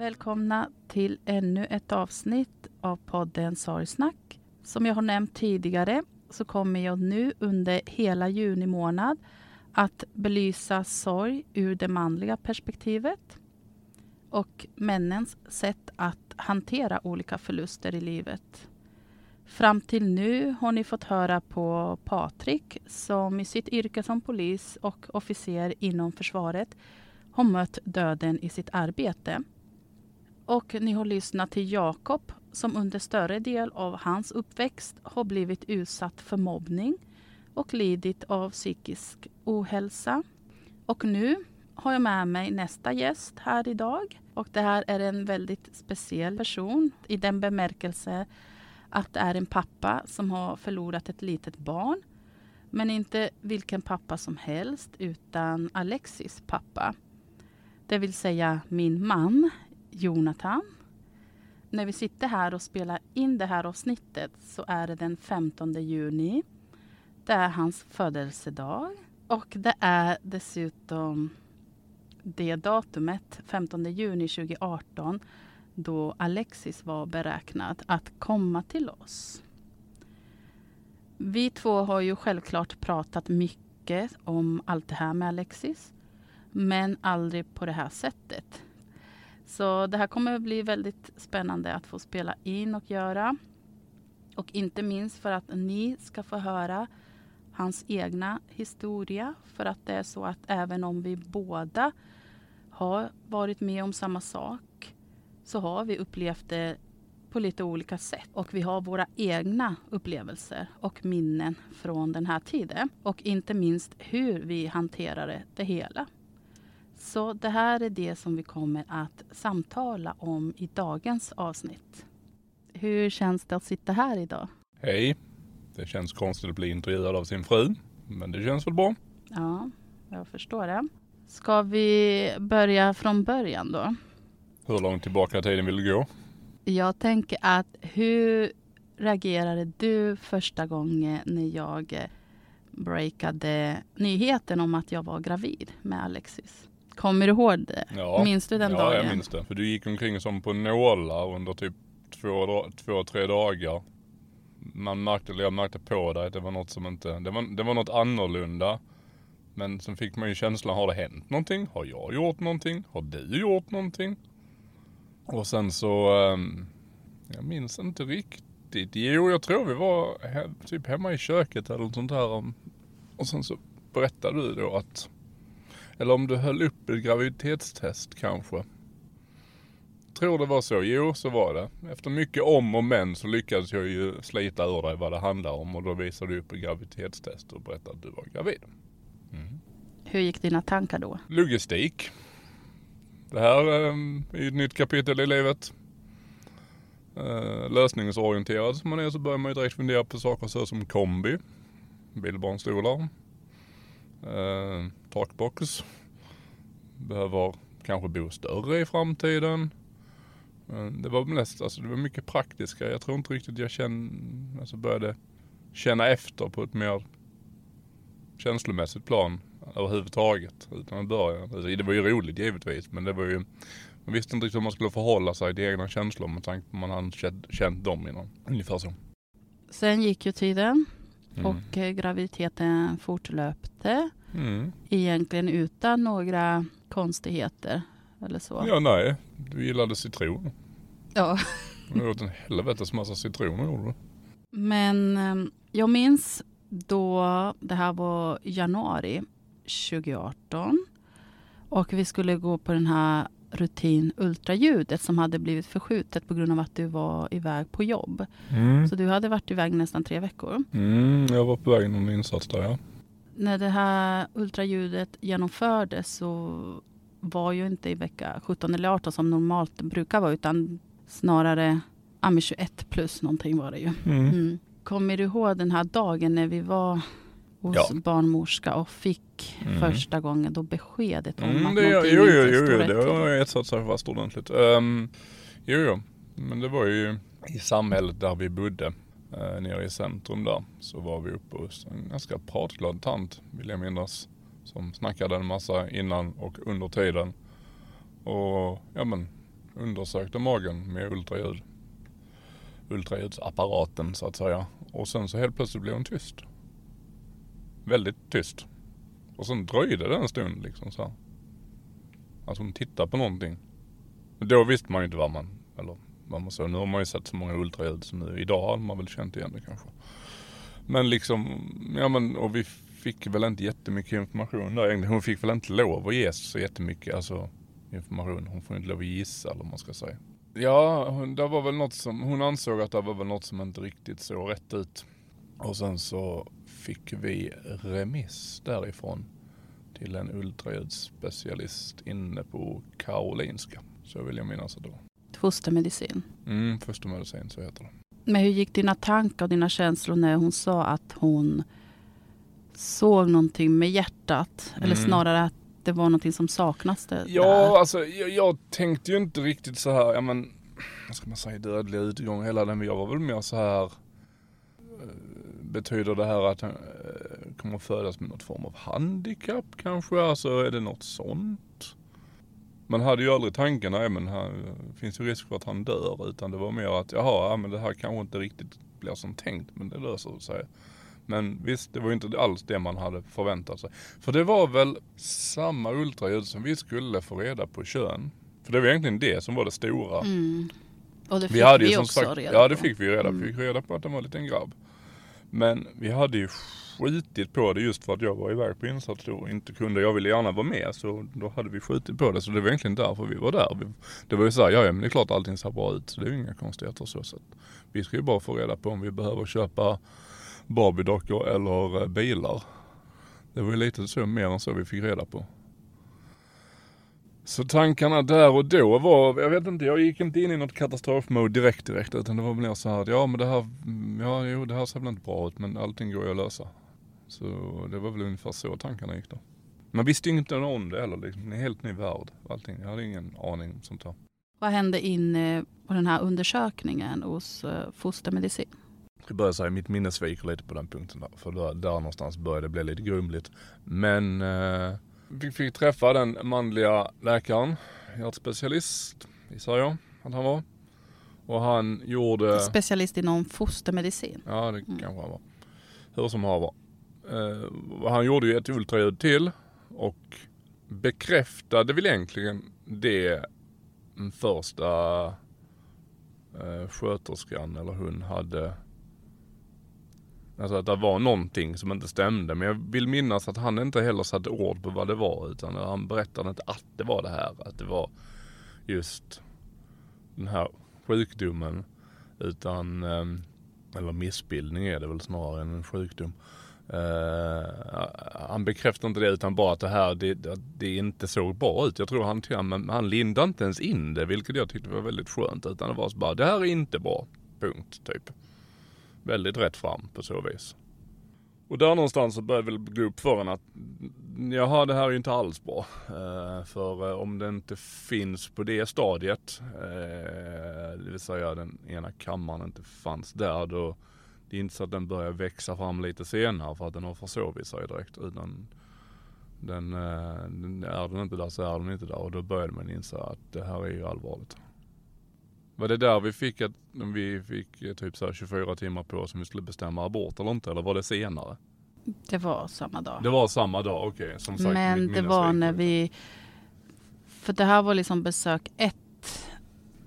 Välkomna till ännu ett avsnitt av podden Sorgsnack. Som jag har nämnt tidigare så kommer jag nu under hela juni månad att belysa sorg ur det manliga perspektivet och männens sätt att hantera olika förluster i livet. Fram till nu har ni fått höra på Patrik som i sitt yrke som polis och officer inom försvaret har mött döden i sitt arbete. Och ni har lyssnat till Jakob som under större del av hans uppväxt har blivit utsatt för mobbning och lidit av psykisk ohälsa. Och nu har jag med mig nästa gäst här idag. Och det här är en väldigt speciell person i den bemärkelse att det är en pappa som har förlorat ett litet barn. Men inte vilken pappa som helst, utan Alexis pappa. Det vill säga min man, Jonathan. När vi sitter här och spelar in det här avsnittet så är det den 15 juni. Det är hans födelsedag. Och det är dessutom det datumet, 15 juni 2018, då Alexis var beräknad att komma till oss. Vi två har ju självklart pratat mycket om allt det här med Alexis, men aldrig på det här sättet. Så det här kommer att bli väldigt spännande att få spela in och göra. Och inte minst för att ni ska få höra hans egna historia. För att det är så att även om vi båda har varit med om samma sak så har vi upplevt det på lite olika sätt. Och vi har våra egna upplevelser och minnen från den här tiden. Och inte minst hur vi hanterade det hela. Så det här är det som vi kommer att samtala om i dagens avsnitt. Hur känns det att sitta här idag? Hej. Det känns konstigt att bli intervjuad av sin fru. Men det känns väl bra. Ja, jag förstår det. Ska vi börja från början då? Hur långt tillbaka i tiden vill du gå? Jag tänker att hur reagerade du första gången när jag breakade nyheten om att jag var gravid med Alexis? Kommer du ihåg det? Ja. Minns du den ja, dagen? jag minns det. För du gick omkring som på nålar under typ två, två tre dagar. Man märkte, eller jag märkte på dig att det var något som inte, det var, det var något annorlunda. Men sen fick man ju känslan, har det hänt någonting? Har jag gjort någonting? Har du gjort någonting? Och sen så, ehm, jag minns inte riktigt. Jo, jag tror vi var he- typ hemma i köket eller något sånt här. om- Och sen så berättade du då att, eller om du höll upp ett graviditetstest kanske. Tror det var så. Jo, så var det. Efter mycket om och men så lyckades jag ju slita ur dig vad det handlar om och då visade du upp ett graviditetstest och berättade att du var gravid. Hur gick dina tankar då? Logistik. Det här ehm, är ju ett nytt kapitel i livet. Uh, lösningsorienterad som man är så börjar man ju direkt fundera på saker så som kombi, bilbarnstolar, Eh, takbox, behöver kanske bo större i framtiden. Eh, det var mest, alltså det var mycket praktiska. Jag tror inte riktigt jag kände, alltså började känna efter på ett mer känslomässigt plan överhuvudtaget. Utan i början. Alltså, det var ju roligt givetvis men det var ju man visste inte riktigt hur man skulle förhålla sig till egna känslor med tanke på att man hade känt, känt dem innan. Ungefär så. Sen gick ju tiden Mm. och eh, graviditeten fortlöpte. Mm. Egentligen utan några konstigheter eller så. Ja nej, du gillade citron. Ja. Du åt en helvetes massa citroner gjorde du. Men eh, jag minns då det här var januari 2018 och vi skulle gå på den här rutin ultraljudet som hade blivit förskjutet på grund av att du var iväg på jobb. Mm. Så du hade varit iväg nästan tre veckor. Mm, jag var på väg någon insats där ja. När det här ultraljudet genomfördes så var ju inte i vecka 17 eller 18 som normalt brukar vara utan snarare ja, men 21 plus någonting var det ju. Mm. Mm. Kommer du ihåg den här dagen när vi var hos Ja. barnmorska och fick Mm. första gången då beskedet om Mm, att det, jo, någonting jo, inte jo, stod jo, rätt det till? har etsat sig fast ordentligt. Um, jo, jo, men det var ju i samhället där vi bodde, uh, nere i centrum där, så var vi uppe hos en ganska pratglad tant, vill jag minnas, som snackade en massa innan och under tiden. Och, ja men, undersökte magen med ultraljud. Ultraljudsapparaten så att säga. Och sen så helt plötsligt blev hon tyst. Väldigt tyst. Och sen dröjde det en stund liksom så här. Alltså hon tittade på någonting. Då visste man ju inte vad man, eller vad man såg. Nu har man ju sett så många ultraljud så nu idag har man väl känt igen det kanske. Men liksom, ja men och vi fick väl inte jättemycket information där egentligen. Hon fick väl inte lov att ge så jättemycket alltså, information. Hon får inte lov att gissa eller vad man ska säga. Ja, hon, det var väl något som, hon ansåg att det var väl något som inte riktigt såg rätt ut. Och sen så fick vi remiss därifrån till en ultraljudsspecialist inne på Karolinska. Så vill jag minnas att det var. Fostermedicin. Mm, första medicin så heter det. Men hur gick dina tankar och dina känslor när hon sa att hon såg någonting med hjärtat? Eller Mm. snarare att det var någonting som saknas det Ja, där? alltså jag, jag tänkte ju inte riktigt så här, ja men, vad ska man säga, dödlig utgång hela den. Men jag var väl mer så här, eh, betyder det här att han eh, kommer att födas med något form av handikapp kanske? Alltså är det något sånt? Man hade ju aldrig tanken, nej men här finns ju risk för att han dör. Utan det var mer att, jaha, ja, men det här kanske inte riktigt blir som tänkt, men det löser sig. Men visst, det var ju inte alls det man hade förväntat sig. För det var väl samma ultraljud som vi skulle få reda på kön. För det var egentligen det som var det stora. Mm. Och det fick Vi vi, hade ju som också sagt, reda ja det på. fick vi ju reda på. Mm. Vi fick reda på att det var en liten grabb. Men vi hade ju skitit på det just för att jag var iväg på insats då och inte kunde. Jag ville gärna vara med så då hade vi skitit på det. Så det var egentligen därför vi var där. Det var ju såhär, ja ja, men det är klart allting ser bra ut. Så det är ju inga konstigheter så. så att vi ska ju bara få reda på om vi behöver köpa barbiedockor eller eh, bilar. Det var ju lite så, mer än så vi fick reda på. Så tankarna där och då var, jag vet inte, jag gick inte in i något katastrofmode direkt direkt utan det var mer så här att ja men det här, ja jo det här ser väl inte bra ut men allting går ju att lösa. Så det var väl ungefär så tankarna gick då. Man visste ju inte om det heller liksom. Det en helt ny värld. Allting. Jag hade ingen aning om sånt här. Vad hände inne på den här undersökningen hos eh, fostermedicin? Jag börjar säga mitt minne sviker lite på den punkten där. För där, där någonstans började det bli lite grumligt. Men eh, vi fick träffa den manliga läkaren, hjärtspecialist, gissar jag att han var. Och han gjorde... Specialist inom fostermedicin. Ja, det kanske han var. Hur som haver. Eh, han gjorde ju ett ultraljud till och bekräftade väl egentligen det den första eh, sköterskan eller hon hade Alltså att det var någonting som inte stämde. Men jag vill minnas att han inte heller satte ord på vad det var. Utan han berättade inte att det var det här. Att det var just den här sjukdomen. Utan, ehm, eller missbildning är det väl snarare än en sjukdom. Uh, han bekräftade inte det utan bara att det här det, det inte såg bra ut. Jag tror han, han, han lindade inte ens in det vilket jag tyckte var väldigt skönt. Utan det var så bara, det här är inte bra. Punkt, typ. Väldigt rätt fram på så vis. Och där någonstans så började det väl gå upp för en att jaha det här är ju inte alls bra. Eh, för eh, om det inte finns på det stadiet, eh, det vill säga den ena kammaren inte fanns där då det är inte så att den börjar växa fram lite senare för att den har försovit sig direkt. Utan den, eh, den, är den inte där så är den inte där och då började man inse att det här är ju allvarligt. Var det där vi fick att vi fick typ så 24 timmar på oss om vi skulle bestämma abort eller inte? Eller var det senare? Det var samma dag. Det var samma dag, okej. Okay. Som sagt, Men det var när vi... För det här var liksom besök ett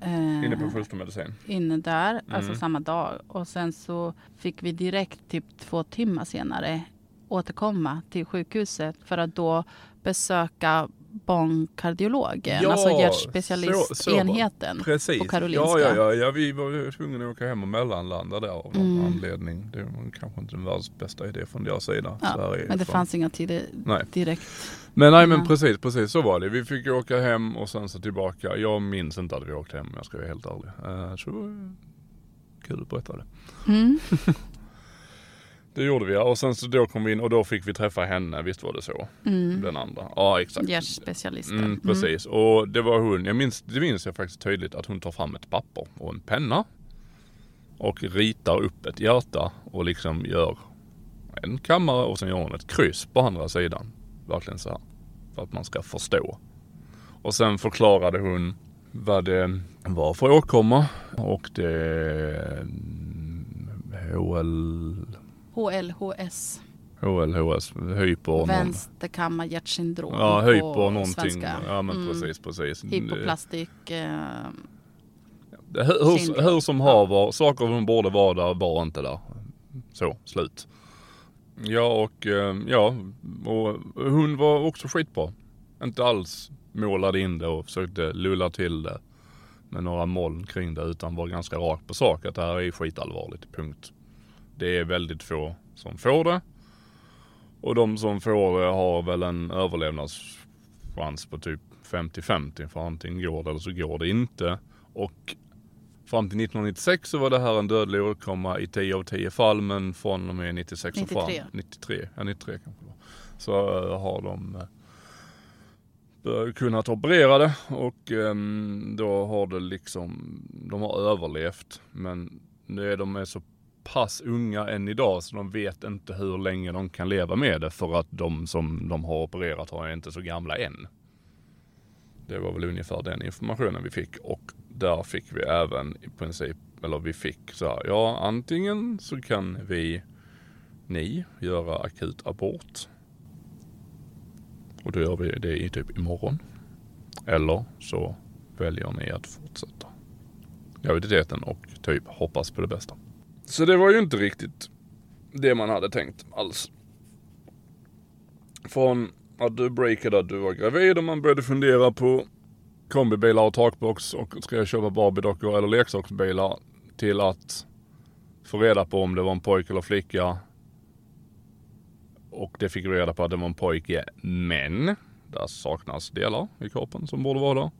Eh, inne på fostermedicin? Inne där, alltså mm. alltså samma dag. Och sen så fick vi direkt, typ två timmar senare, återkomma till sjukhuset för att då besöka barnkardiologen, ja, alltså hjärtspecialistenheten på Karolinska. Ja, ja, ja, ja, vi var tvungna att åka hem och mellanlanda där av någon mm. anledning. Det var kanske inte den världens bästa idé från deras sida. Ja, men det fanns inga tider direkt. Men nej men precis, precis så var det. Vi fick åka hem och sen så tillbaka. Jag minns inte att vi åkte hem om jag ska vara helt ärlig. Uh, så kul att berätta det. Mm. Det gjorde vi och sen så då kom vi in och då fick vi träffa henne, visst var det så? Mm. Den andra. Ja exakt. Hjärtspecialisten. Mm, precis mm. och det var hon, jag minns, det minns jag faktiskt tydligt att hon tar fram ett papper och en penna. Och ritar upp ett hjärta och liksom gör en kammare och sen gör hon ett kryss på andra sidan. Verkligen så här. För att man ska förstå. Och sen förklarade hon vad det var för åkomma och det HL HLHS. HLHS, hyper... Vänsterkammarhjärtsyndrom Ja, hyper någonting. Svenska. Ja men mm. precis, precis. Hypoplastik. Eh, hur, hur, hur, som haver, saker som borde vara där var inte där. Så, slut. Ja och eh, ja, och hon var också skitbra. Inte alls målade in det och försökte lulla till det med några moln kring det utan var ganska rakt på sak att det här är skitallvarligt, punkt. Det är väldigt få som får det. Och de som får det har väl en överlevnadschans på typ 50-50. För antingen går det eller så går det inte. Och fram till 1996 så var det här en dödlig åkomma i 10 av 10 fall. Men från och med 96 93. och fram, 93, ja 93 kanske var, så uh, har de uh, kunnat operera det och um, då har det liksom, de har överlevt. Men nu är de så pass unga än idag så de vet inte hur länge de kan leva med det för att de som de har opererat har inte så gamla än. Det var väl ungefär den informationen vi fick och där fick vi även i princip, eller vi fick så här, ja antingen så kan vi, ni, göra akut abort. Och då gör vi det i typ imorgon. Eller så väljer ni att fortsätta graviditeten och typ hoppas på det bästa. Så det var ju inte riktigt det man hade tänkt alls. Från att du breakade att du var gravid och man började fundera på kombibilar och takbox och ska jag köpa Barbiedockor eller leksaksbilar till att få reda på om det var en pojke eller flicka. Och det fick vi reda på att det var en pojke. Men där saknas delar i kroppen som borde vara där.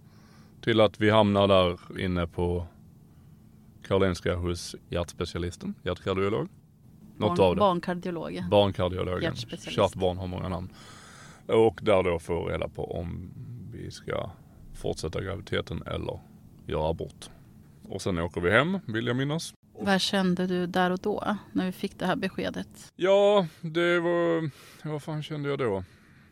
Till att vi hamnar där inne på Karolinska hos hjärtspecialisten, hjärtkardiolog. Något Barn, av det. barnkardiolog. ja. Barnkardiologen. Hjärtspecialist. Kärt barn har många namn. Och där då får reda på om vi ska fortsätta graviditeten eller göra abort. Och sen åker vi hem, vill jag minnas. Vad kände du där och då när vi fick det här beskedet? Ja, det var... Vad fan kände jag då?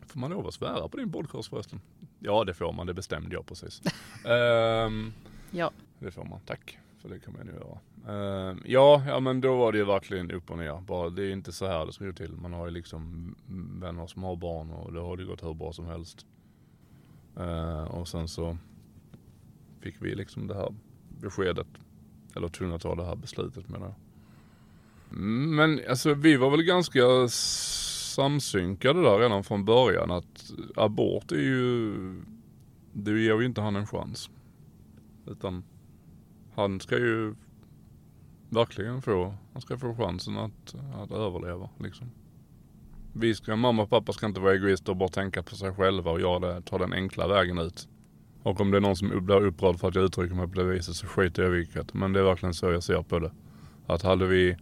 Får man lov att svära på din podcast förresten? Ja, det får man. Det bestämde jag precis. Ehm, Ja. det får man. Tack. För det kan man ju göra. Uh, ja, ja, men då var det ju verkligen upp och ner. Bara, det är inte så här det ska gå till. Man har ju liksom vänner som har barn och då har det gått hur bra som helst. Uh, och sen så fick vi liksom det här beskedet. Eller tvungna att ta det här beslutet menar jag. Men alltså vi var väl ganska samsynkade där redan från början att abort är ju, det ger ju inte han en chans. Utan han ska ju verkligen få, han ska få chansen att, att överleva liksom. Vi ska, mamma och pappa ska inte vara egoister och bara tänka på sig själva och göra det, ta den enkla vägen ut. Och om det är någon som blir upprörd för att jag uttrycker mig på det viset så skiter jag i vilket. Men det är verkligen så jag ser på det. Att hade vi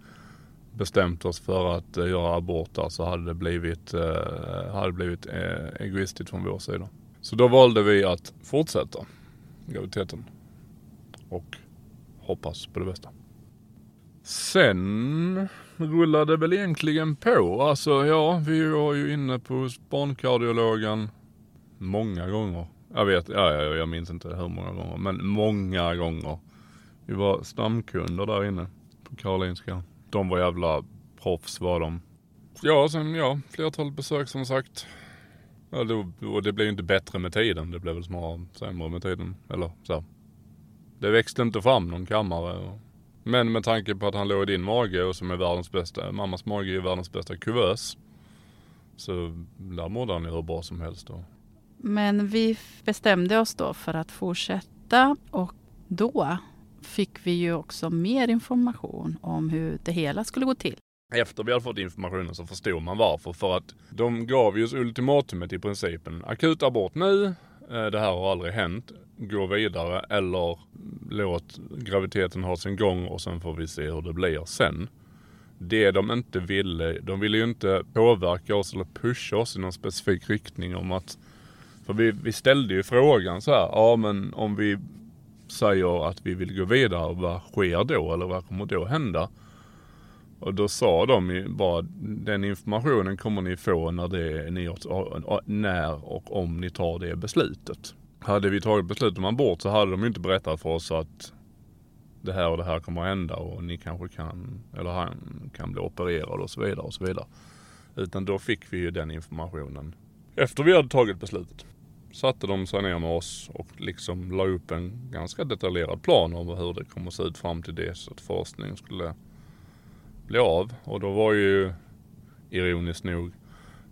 bestämt oss för att eh, göra abort där så hade det blivit, eh, hade blivit eh, egoistiskt från vår sida. Så då valde vi att fortsätta graviditeten. Och hoppas på det bästa. Sen rullade väl egentligen på. Alltså ja, vi var ju inne på barnkardiologen många gånger. Jag vet, ja, ja, jag minns inte hur många gånger, men många gånger. Vi var stamkunder där inne på Karolinska. De var jävla proffs var de. Ja, sen ja, flertalet besök som sagt. Ja, det, och det blev ju inte bättre med tiden. Det blev väl snarare sämre med tiden. Eller så. här. Det växte inte fram någon kammare. Men med tanke på att han låg i din mage och som är världens bästa, mammas mage är världens bästa kuvös. Så där mådde han ju hur bra som helst. Och, Men vi bestämde oss då för att fortsätta och då fick vi ju också mer information om hur det hela skulle gå till. Efter vi hade fått informationen så förstod man varför. För att de gav ju ultimatumet i principen. Akut abort nu. Eh, det här har aldrig hänt. Gå vidare eller låt graviditeten ha sin gång och sen får vi se hur det blir sen. Det de inte ville, de ville ju inte påverka oss eller pusha oss i någon specifik riktning om att för vi, vi ställde ju frågan så här, ja men om vi säger att vi vill gå vidare, vad sker då? Eller vad kommer då hända? Och då sa de ju bara, den informationen kommer ni få när, det, ni, när och om ni tar det beslutet. Hade vi tagit beslut om abort så hade de ju inte berättat för oss att det här och det här kommer att hända och ni kanske kan, eller han kan bli opererad och så vidare och så vidare. Utan då fick vi ju den informationen efter vi hade tagit beslutet. Satte de sig ner med oss och liksom la upp en ganska detaljerad plan om hur det kommer att se ut fram till det så att forskningen skulle bli av. Och då var ju, ironiskt nog,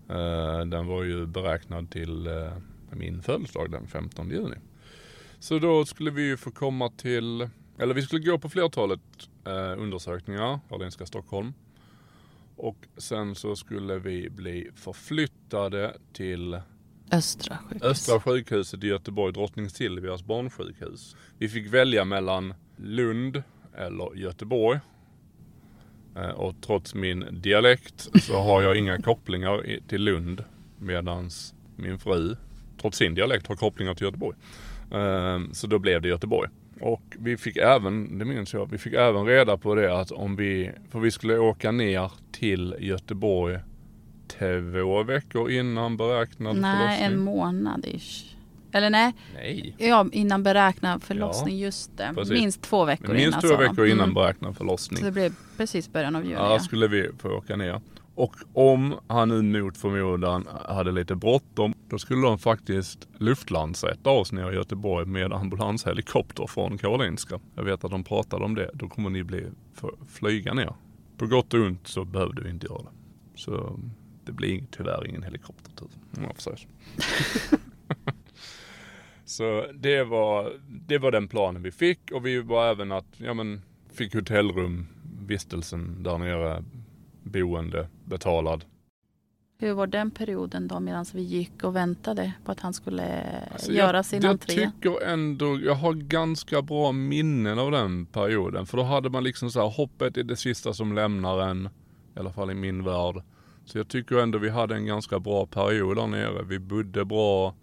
eh, den var ju beräknad till eh, min födelsedag den 15 juni. Så då skulle vi ju få komma till, eller vi skulle gå på flertalet eh, undersökningar, Karolinska Stockholm. Och sen så skulle vi bli förflyttade till Östra sjukhus. Östra sjukhuset i Göteborg, Drottning Silvias barnsjukhus. Vi fick välja mellan Lund eller Göteborg. Eh, Och trots min dialekt så har jag inga kopplingar till Lund. Medans min fru, trots sin dialekt, har kopplingar till Göteborg. Eh, Så då blev det Göteborg. Och vi fick även, det minns jag, vi fick även reda på det att om vi, för vi skulle åka ner till Göteborg två veckor innan beräknad Nej, förlossning. en månad ish. Eller nej, Nej. ja, innan beräknad förlossning, just det. precis. Minst två veckor Minst innan två sa de. veckor innan Mm. beräknad förlossning. Så det blev precis början av juni. Ja, Ja. skulle vi få åka ner. Och om han nu mot förmodan hade lite bråttom, då skulle de faktiskt luftlandsätta oss nere i Göteborg med ambulanshelikopter från Karolinska. Jag vet att de pratade om det. Då kommer ni bli flyga ner. På gott och ont så behövde vi inte göra det. Så det blir tyvärr ingen helikoptertur, om får säga så. Så det var, det var den planen vi fick och vi var även att, ja men, fick hotellrum, vistelsen där nere, boende, betalad. Hur var den perioden då medan vi gick och väntade på att han skulle Alltså, göra sin jag, entré? Jag tycker ändå, jag har ganska bra minnen av den perioden. För då hade man liksom så här, hoppet är det sista som lämnar en. I alla fall i min värld. Så jag tycker ändå vi hade en ganska bra period där nere. Vi bodde bra.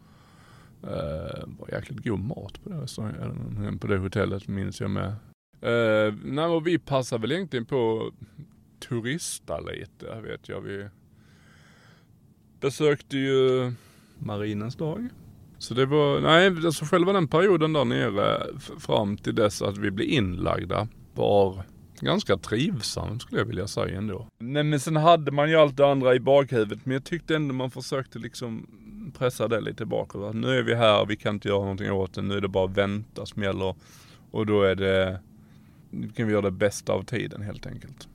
Eh, var jäkligt god mat på det, restaurangen- på det hotellet minns jag med. Eh, nej, och vi passade väl egentligen på att turista lite vet jag. Vi besökte ju Marinens dag. Så det var, nej alltså själva den perioden där nere fram till dess att vi blev inlagda var ganska trivsam skulle jag vilja säga ändå. Nej men sen hade man ju allt det andra i bakhuvudet men jag tyckte ändå man försökte liksom pressa det lite bakåt. Nu är vi här, vi kan inte göra någonting åt det, nu är det bara att vänta som gäller. Och då är det, nu kan vi göra det bästa av tiden helt enkelt.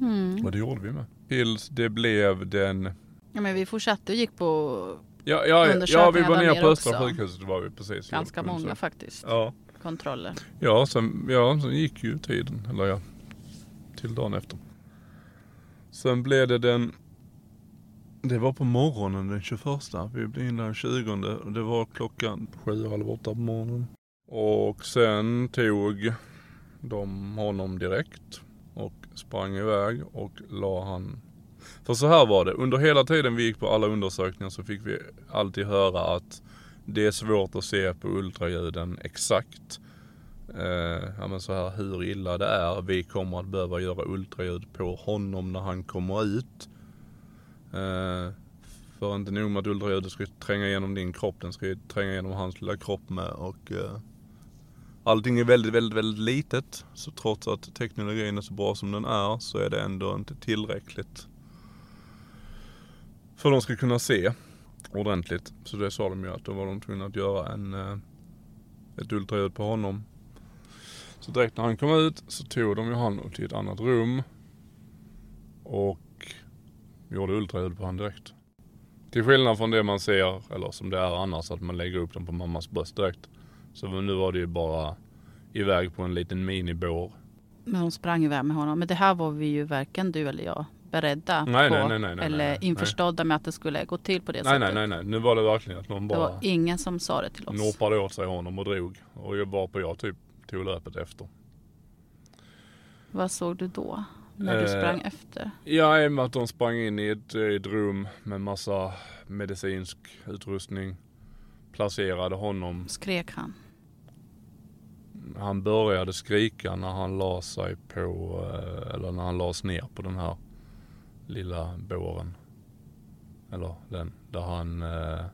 Mm. Och det gjorde vi med. Tills det blev den Ja, men vi fortsatte och gick på Ja, ja, ja, Undersökningar vi var nere på Östra sjukhuset var vi precis. ganska så- många faktiskt Ja. kontroller. Ja, sen, ja, sen gick ju tiden. Eller ja, till dagen efter. Sen blev det den... Det var på morgonen den 21. Vi blev in den 20. och Det var klockan sju, halv åtta på morgonen. Och sen tog de honom direkt och sprang iväg och la han... För så här var det. Under hela tiden vi gick på alla undersökningar så fick vi alltid höra att det är svårt att se på ultraljuden exakt eh, ja, men så här, hur illa det är. Vi kommer att behöva göra ultraljud på honom när han kommer ut. Eh, för inte nog med att ultraljudet ska tränga igenom din kropp, den ska ju tränga igenom hans lilla kropp med. Och, eh, allting är väldigt, väldigt, väldigt litet. Så trots att teknologin är så bra som den är så är det ändå inte tillräckligt. För att de ska kunna se ordentligt. Så det sa de ju att då var de tvungna att göra en, eh, ett ultraljud på honom. Så direkt när han kom ut så tog de ju honom till ett annat rum. Och gjorde ultraljud på honom direkt. Till skillnad från det man ser, eller som det är annars, att man lägger upp dem på mammas bröst direkt. Så nu var det ju bara iväg på en liten minibår. Men hon sprang iväg med honom. Men det här var vi ju varken du eller jag beredda Nej, på. nej, nej, nej, eller nej, införstådda med att det skulle gå till på det Nej, sättet. nej, nej, nej. Nu var det verkligen att någon Det bara var ingen som sa det till oss. norpade åt sig honom och drog. Och jag var på jag typ tog löpet efter. Vad såg du då? När du Eh, sprang efter? Ja, i och med att de sprang in i ett, ett rum med massa medicinsk utrustning. Placerade honom. Skrek han? Han började skrika när han la sig på, eh, eller när han lades ner på den här lilla båren. Eller den, där han, eh,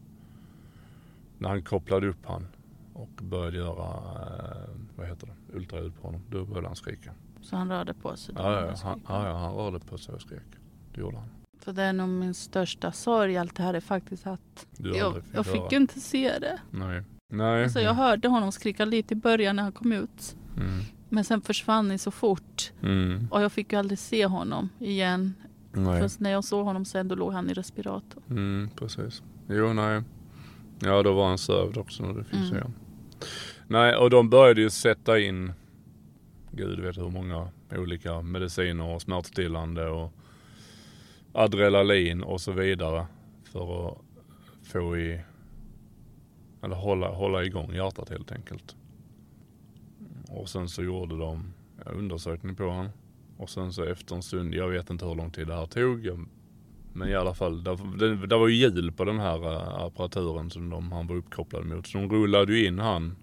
när han kopplade upp han och började göra, eh, vad heter det, ultraljud på honom. Då började han skrika. Så han rörde på sig? då Ja, ja, han ja, han rörde på sig och skrek. Det gjorde han. För det är nog min största sorg allt det här är faktiskt att jag, aldrig jag fick inte se det. Nej. Nej. Alltså jag hörde honom skrika lite i början när han kom ut. Mm. Men sen försvann han så fort. Mm. Och jag fick ju aldrig se honom igen. Nej. Först när jag såg honom sen då låg han i respirator. Mm, precis. Jo, nej. Ja, då var han sövd också när du fick Mm. se honom. Nej, och de började ju sätta in, gud vet hur många olika mediciner och smärtstillande och adrenalin och så vidare. För att få i, eller hålla, hålla igång hjärtat helt enkelt. Och sen så gjorde de undersökning på honom. Och sen så efter en stund, jag vet inte hur lång tid det här tog. Men i alla fall, det, det, det var ju hjul på den här eh, apparaturen som de, han var uppkopplad mot. Så de rullade ju in han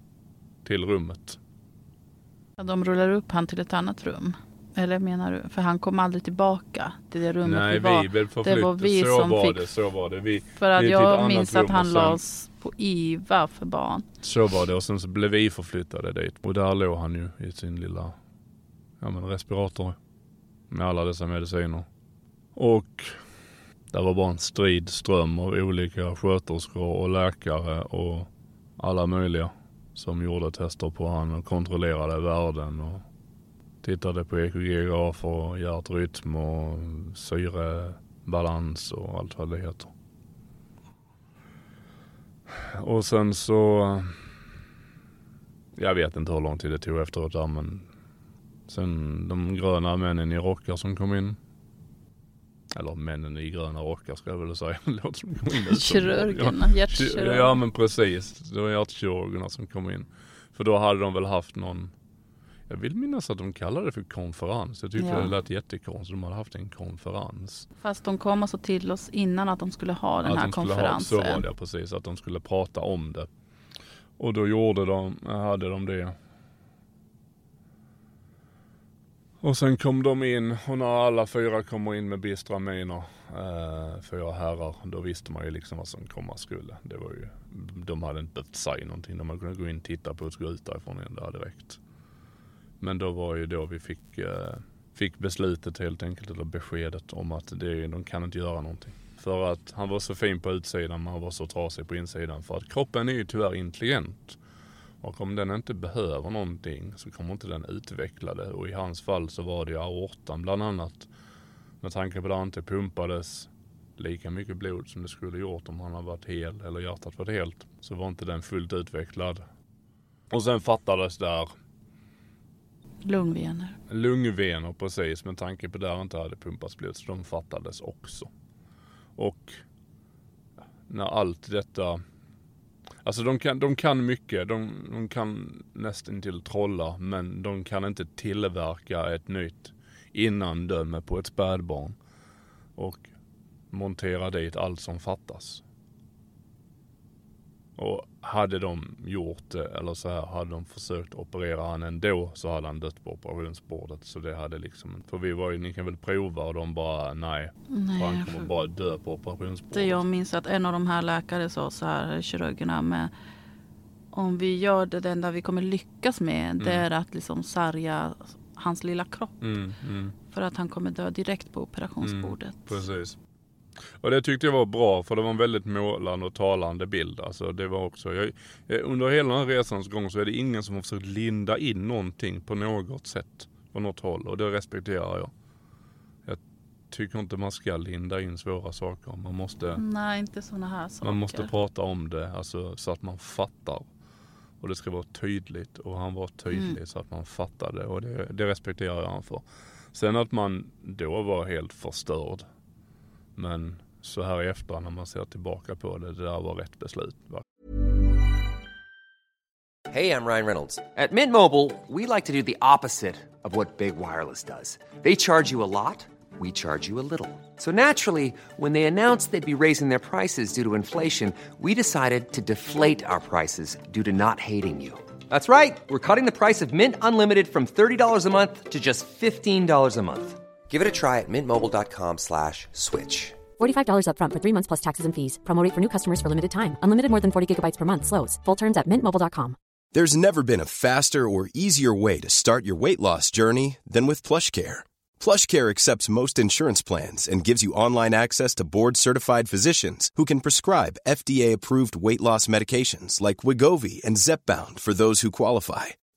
till rummet. Ja, de rullar upp han till ett annat rum. Eller menar du? För han kom aldrig tillbaka till det rummet Nej, vi var. vi förflyttade. var vi så som var fick- det, så var det. Vi, För att jag minns att han sen- lades på IVA för barn. Så var det och sen så blev vi förflyttade dit. Och där låg han ju i sin lilla ja, men respirator. Med alla dessa mediciner. Och det var bara en strid ström av olika sköterskor och läkare och alla möjliga. Som gjorde tester på han och kontrollerade värden och tittade på EKG-grafer och hjärtrytm och syrebalans och allt vad det heter. Och sen så, jag vet inte hur lång tid det tog efteråt där men sen de gröna männen i rockar som kom in. Eller männen i gröna rockar ska jag väl säga. Låter som Kirurgerna, Ja, hjärtkirurgerna. Ja men precis, det var hjärtkirurgerna som kom in. För då hade de väl haft någon, jag vill minnas att de kallade det för konferens. Jag tyckte Ja. det lät jättekonstigt, de hade haft en konferens. Fast de kom alltså till oss innan att de skulle ha den att här de konferensen. Ha, så var det precis, att de skulle prata om det. Och då gjorde de, hade de det. Och sen kom de in och när alla fyra kommer in med bistra miner, eh, fyra herrar, då visste man ju liksom vad som komma skulle. Det var ju, de hade inte behövt säga någonting. De hade kunnat gå in, och titta på och gå ut därifrån igen. Det hade räckt. Men då var ju då vi fick, eh, fick beslutet helt enkelt, eller beskedet om att det, de kan inte göra någonting. För att han var så fin på utsidan men han var så trasig på insidan. För att kroppen är ju tyvärr intelligent. Och om den inte behöver någonting så kommer inte den utveckla det. Och i hans fall så var det ju aortan bland annat. Med tanke på att det inte pumpades lika mycket blod som det skulle gjort om han hade varit hel eller hjärtat varit helt. Så var inte den fullt utvecklad. Och sen fattades där Lungvener. lungvenor precis med tanke på där inte hade pumpats blod. Så de fattades också. Och när allt detta Alltså de kan, de kan mycket. De, de kan nästan till trolla men de kan inte tillverka ett nytt innandöme på ett spädbarn. Och montera dit allt som fattas. Och hade de gjort det, eller så här, hade de försökt operera han ändå så hade han dött på operationsbordet. Så det hade liksom, för vi var ju, ni kan väl prova och de bara nej. För han Nej, kommer bara dö på operationsbordet. det jag minns att en av de här läkare sa så här, kirurgerna, med om vi gör det, det enda vi kommer lyckas med det är att liksom sarga hans lilla kropp. Mm, mm. För att han kommer dö direkt på operationsbordet. Precis. Och det tyckte jag var bra för det var en väldigt målande och talande bild. Alltså det var också, jag, jag, under hela den här resans gång så är det ingen som har försökt linda in någonting på något sätt. På något håll och det respekterar jag. Jag tycker inte man ska linda in svåra saker. Man måste, Nej, inte sådana här saker. man måste prata om det alltså, så att man fattar. Och det ska vara tydligt och han var tydlig Mm. så att man fattade och det, det respekterar jag han för. Sen att man då var helt förstörd. Men så här i efterhand när man ser tillbaka på det, det där var rätt beslut. Hey, I'm Ryan Reynolds. At Mint Mobile, we like to do the opposite of what Big Wireless does. They charge you a lot, we charge you a little. So naturally, when they announced they'd be raising their prices due to inflation, we decided to deflate our prices due to not hating you. That's right. We're cutting the price of Mint Unlimited from $30 a month to just $15 a month. Give it a try at mintmobile.com slash switch. $45 upfront for three months plus taxes and fees. Promo rate for new customers for limited time. Unlimited more than 40 gigabytes per month. Slows. Full terms at mintmobile.com. There's never been a faster or easier way to start your weight loss journey than with plush PlushCare. PlushCare accepts most insurance plans and gives you online access to board-certified physicians who can prescribe FDA-approved weight loss medications like Wigovi and Zepbound for those who qualify.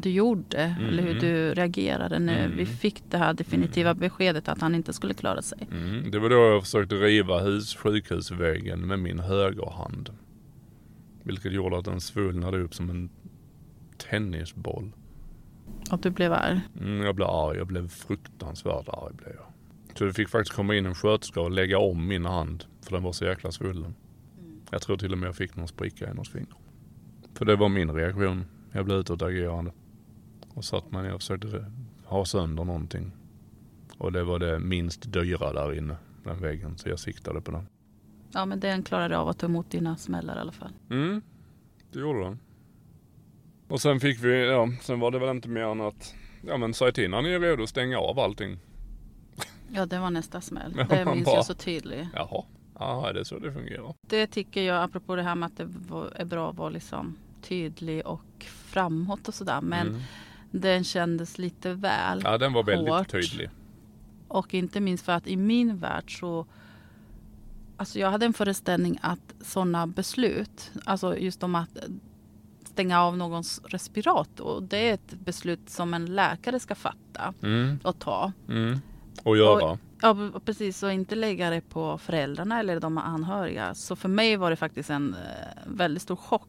du gjorde? Eller hur du reagerade när vi fick det här definitiva beskedet att han inte skulle klara sig? mm, det var då jag försökte riva hus, sjukhusväggen med min högerhand. Vilket gjorde att den svullnade upp som en tennisboll. Och du blev arg? Mm, jag blev arg. Jag blev fruktansvärt arg. Blev jag. Så det fick faktiskt komma in en sköterska och lägga om min hand. För den var så jäkla svullen. Jag tror till och med jag fick någon spricka i något finger. För det var min reaktion. Jag blev utåtagerande. Och satt mig ner och försökte ha sönder någonting. Och det var det minst dyra där inne. Den väggen. Så jag siktade på den. Ja, men den klarade av att ta emot dina smällar i alla fall. Mm, det gjorde den. Och sen fick vi, ja, sen var det väl inte mer än att, ja men säg till när ni är redo att stänga av allting. Ja, det var nästa smäll. Ja, Det man minns bara- jag så tydligt. Jaha, ja det är så det fungerar. Det tycker jag, apropå det här med att det är bra att vara liksom tydlig och framåt och sådär. Men Mm. Den kändes lite väl Ja den var väldigt hårt. tydlig. Och inte minst för att i min värld så Alltså jag hade en föreställning att sådana beslut, alltså just om att stänga av någons respirator. Det är ett beslut som en läkare ska fatta Mm. och ta. Mm. Och göra. Och, ja, precis. Och inte lägga det på föräldrarna eller de anhöriga. Så för mig var det faktiskt en eh, väldigt stor chock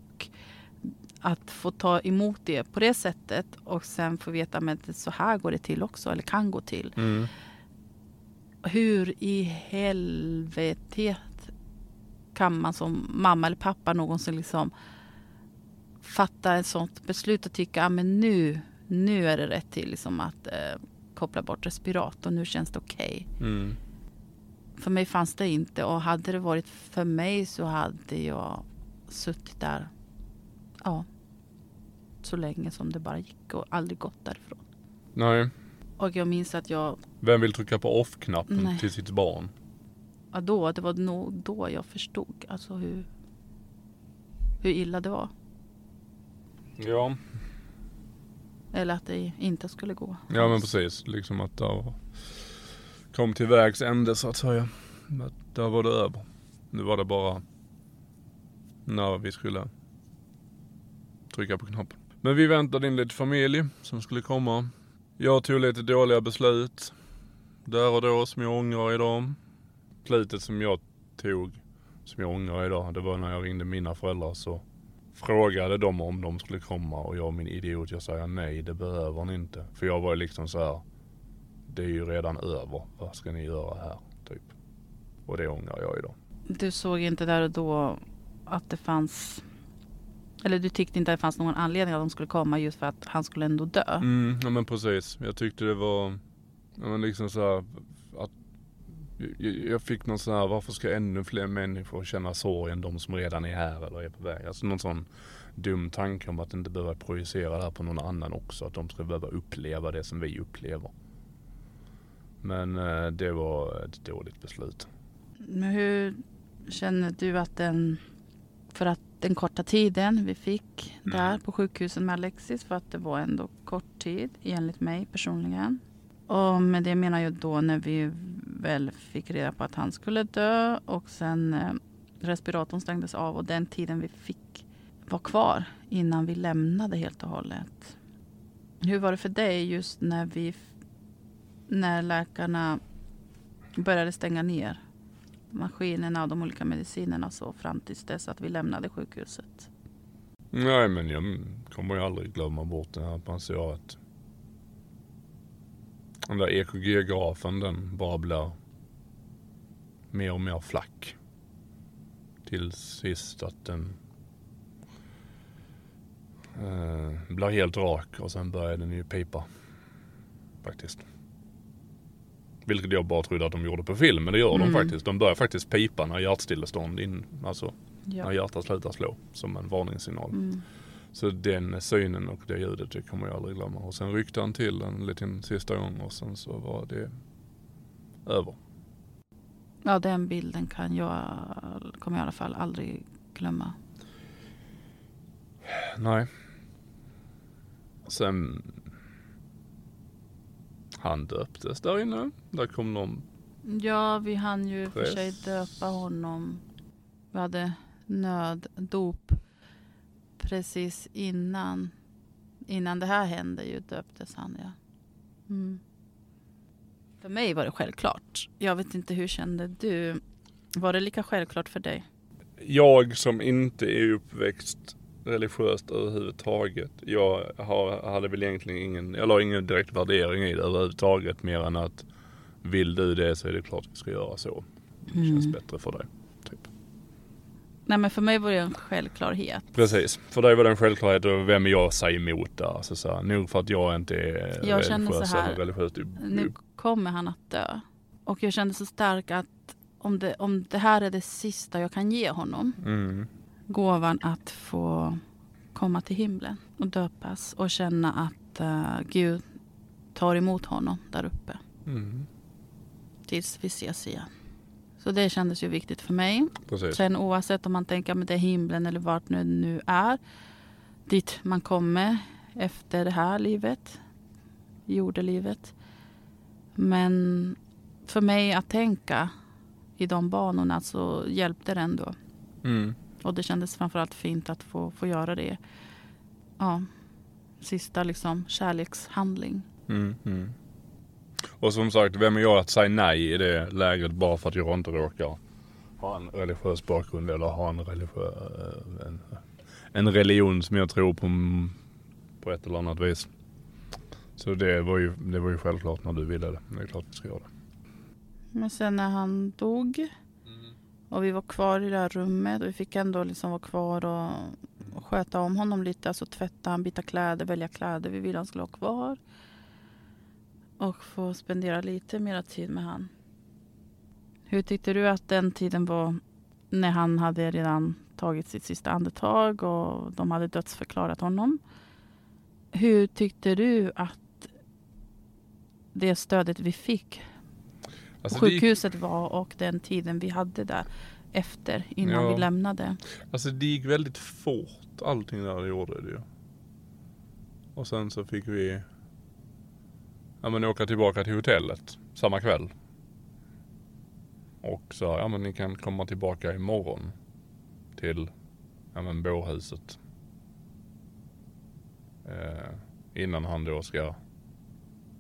att få ta emot det på det sättet och sen få veta att så här går det till också, eller kan gå till. Mm. Hur i helvetet kan man som mamma eller pappa någonsin liksom fatta ett sånt beslut och tycka att men nu, nu är det rätt till liksom att eh, koppla bort respiratorn, nu känns det okej. Mm. För mig fanns det inte och hade det varit för mig så hade jag suttit där ja, så länge som det bara gick och aldrig gått därifrån. Nej. Och jag minns att jag, Vem vill trycka på off-knappen Nej. till sitt barn? ja, då, det var nog då jag förstod alltså hur, hur illa det var. Ja. Eller att det inte skulle gå. Ja men precis. Liksom att det kom till vägs ände så att säga. Att där var det över. Nu var det bara när vi skulle trycka på knappen. Men vi väntade in lite familj som skulle komma. Jag tog lite dåliga beslut. Där och då som jag ångrar idag. Beslutet som jag tog, som jag ångrar idag, det var när jag ringde mina föräldrar så frågade de om de skulle komma och jag min idiot, jag säger nej det behöver ni inte. För jag var ju liksom så här. Det är ju redan över. Vad ska ni göra här? Typ. Och det ångrar jag idag. Du såg inte där och då att det fanns eller du tyckte inte att det fanns någon anledning att de skulle komma just för att han skulle ändå dö. Mm, ja men precis. Jag tyckte det var, ja men liksom så här, att jag, jag fick någon sån här, varför ska ännu fler människor känna sorg än de som redan är här eller är på väg? Alltså någon sån dum tanke om att inte behöva projicera det här på någon annan också. Att de ska behöva uppleva det som vi upplever. Men eh, det var ett dåligt beslut. Men hur känner du att den, för att den korta tiden vi fick där på sjukhuset med Alexis, för att det var ändå kort tid enligt mig personligen. Och med det menar jag då när vi väl fick reda på att han skulle dö och sen eh, respiratorn stängdes av och den tiden vi fick var kvar innan vi lämnade helt och hållet. Hur var det för dig just när vi när läkarna började stänga ner maskinerna och de olika medicinerna så fram tills dess att vi lämnade sjukhuset. Nej men jag kommer ju aldrig glömma bort det här att man ser att den där EKG-grafen den bara blir mer och mer flack. Till sist att den eh, blir helt rak och sen börjar den ju pipa. Faktiskt. Vilket jag bara trodde att de gjorde på film, men det gör Mm. de faktiskt. De börjar faktiskt pipa när hjärtstillestånd in, alltså Ja. när hjärtat slutar slå som en varningssignal. Mm. Så den synen och det ljudet det kommer jag aldrig glömma. Och sen ryckte han till en liten sista gång och sen så var det över. ja, den bilden kan jag, kommer jag i alla fall aldrig glömma. Nej. Sen han döptes där inne. Där kom någon. Ja, vi hann ju för sig Press. döpa honom. Vi hade nöddop precis innan. Innan det här hände ju döptes han ja. Mm. För mig var det självklart. Jag vet inte hur kände du? Var det lika självklart för dig? Jag som inte är uppväxt religiöst överhuvudtaget. Jag har, hade väl egentligen ingen, jag la ingen direkt värdering i det överhuvudtaget mer än att vill du det så är det klart vi ska göra så. Det känns Mm. bättre för dig. Typ. Nej men för mig var det en självklarhet. Precis. För dig var det en självklarhet och vem jag säga emot där? Alltså så här, nog för att jag inte är Jag religiös här, religiöst upp, Nu kommer han att dö. Och jag kände så starkt att om det, om det här är det sista jag kan ge honom. Mm. Gåvan att få komma till himlen och döpas och känna att eh, Gud tar emot honom där uppe. Mm. Tills vi ses igen. Så det kändes ju viktigt för mig. Precis. Sen oavsett om man tänker att det är himlen eller vart nu nu är. Dit man kommer efter det här livet. Jordelivet. Men för mig att tänka i de banorna så hjälpte det ändå. Mm. Och det kändes framförallt fint att få, få göra det ja, sista liksom kärlekshandling. Mm, mm. Och som sagt, vem är jag att säga nej i det läget bara för att jag inte råkar ha en religiös bakgrund eller ha en, religiös, en, en religion som jag tror på på ett eller annat vis. Så det var ju, det var ju självklart när du ville det. Det är klart vi ska göra det. Men sen när han dog och vi var kvar i det här rummet och vi fick ändå liksom vara kvar och, och sköta om honom lite. Alltså tvätta han, byta kläder, välja kläder. Vi ville han skulle vara kvar. Och få spendera lite mer tid med han. Hur tyckte du att den tiden var när han hade redan tagit sitt sista andetag och de hade dödsförklarat honom? Hur tyckte du att det stödet vi fick Alltså, det gick- sjukhuset var och den tiden vi hade där efter innan Ja. vi lämnade? Alltså det gick väldigt fort allting där det gjorde det ju. Och sen så fick vi ja, men åka tillbaka till hotellet samma kväll. Och sa ja men ni kan komma tillbaka imorgon till ja, men bårhuset. Eh, innan han då ska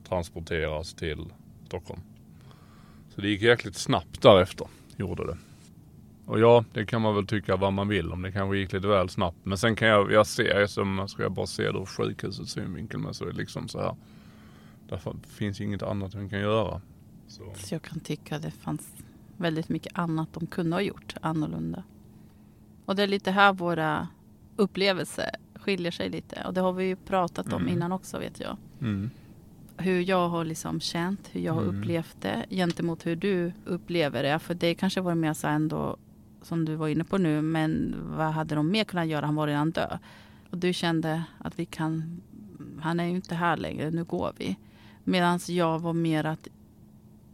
transporteras till Stockholm. Så det gick jäkligt snabbt därefter, gjorde det. Och ja, det kan man väl tycka vad man vill om det kanske gick lite väl snabbt. Men sen kan jag, jag ser som, ska jag bara se det ur sjukhusets synvinkel med så är det liksom så här. Därför finns inget annat vi kan göra. Så. Så jag kan tycka att det fanns väldigt mycket annat de kunde ha gjort annorlunda. Och det är lite här våra upplevelser skiljer sig lite. Och det har vi ju pratat om Mm. innan också vet jag. Mm. Hur jag har liksom känt, hur jag har Mm. upplevt det gentemot hur du upplever det. För det kanske var mer så ändå som du var inne på nu. Men vad hade de mer kunnat göra? Han var redan död. Och du kände att vi kan, han är ju inte här längre, nu går vi. Medan jag var mer att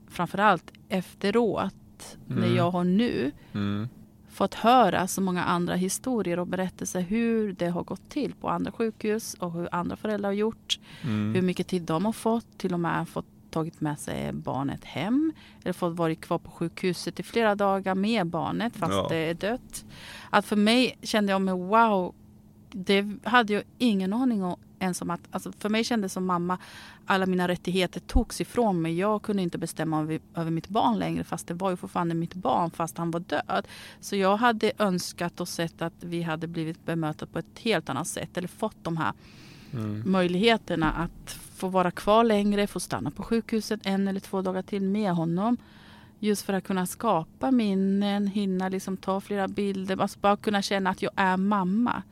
framförallt efteråt, när Mm. jag har nu Mm. Fått höra så många andra historier och berättelser hur det har gått till på andra sjukhus och hur andra föräldrar har gjort. Mm. Hur mycket tid de har fått, till och med fått tagit med sig barnet hem eller fått vara kvar på sjukhuset i flera dagar med barnet fast Ja. det är dött. Att för mig kände jag mig wow, det hade jag ingen aning om ens om att, alltså för mig kändes som mamma, alla mina rättigheter togs ifrån mig. Jag kunde inte bestämma över, över mitt barn längre fast det var ju fortfarande mitt barn fast han var död. Så jag hade önskat och sett att vi hade blivit bemötta på ett helt annat sätt eller fått de här Mm. möjligheterna att få vara kvar längre, få stanna på sjukhuset en eller två dagar till med honom. Just för att kunna skapa minnen, hinna liksom ta flera bilder, alltså bara kunna känna att jag är mamma.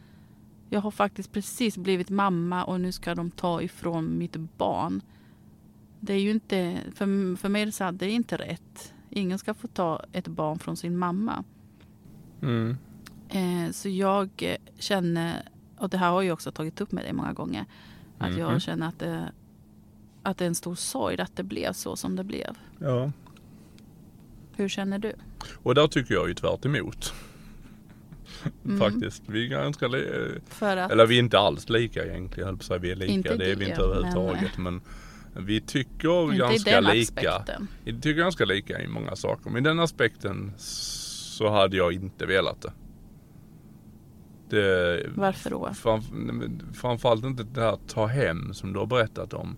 Jag har faktiskt precis blivit mamma och nu ska de ta ifrån mitt barn. Det är ju inte, för, för mig är det så här, det är inte rätt. Ingen ska få ta ett barn från sin mamma. Mm. Eh, så jag känner, och det här har jag också tagit upp med dig många gånger, att Mhm. jag känner att det, att det är en stor sorg att det blev så som det blev. Ja. Hur känner du? Och där tycker jag ju tvärt emot. Mm. Faktiskt. Vi är ganska li- För att, Eller vi är inte alls lika egentligen. Jag höll på säga vi är lika. Inte det är vi inte överhuvudtaget. Men, vi tycker inte i ganska den lika. aspekten. Vi tycker ganska lika i många saker. Men i den aspekten så hade jag inte velat det. det Varför då? Framf framförallt inte det här ta hem som du har berättat om.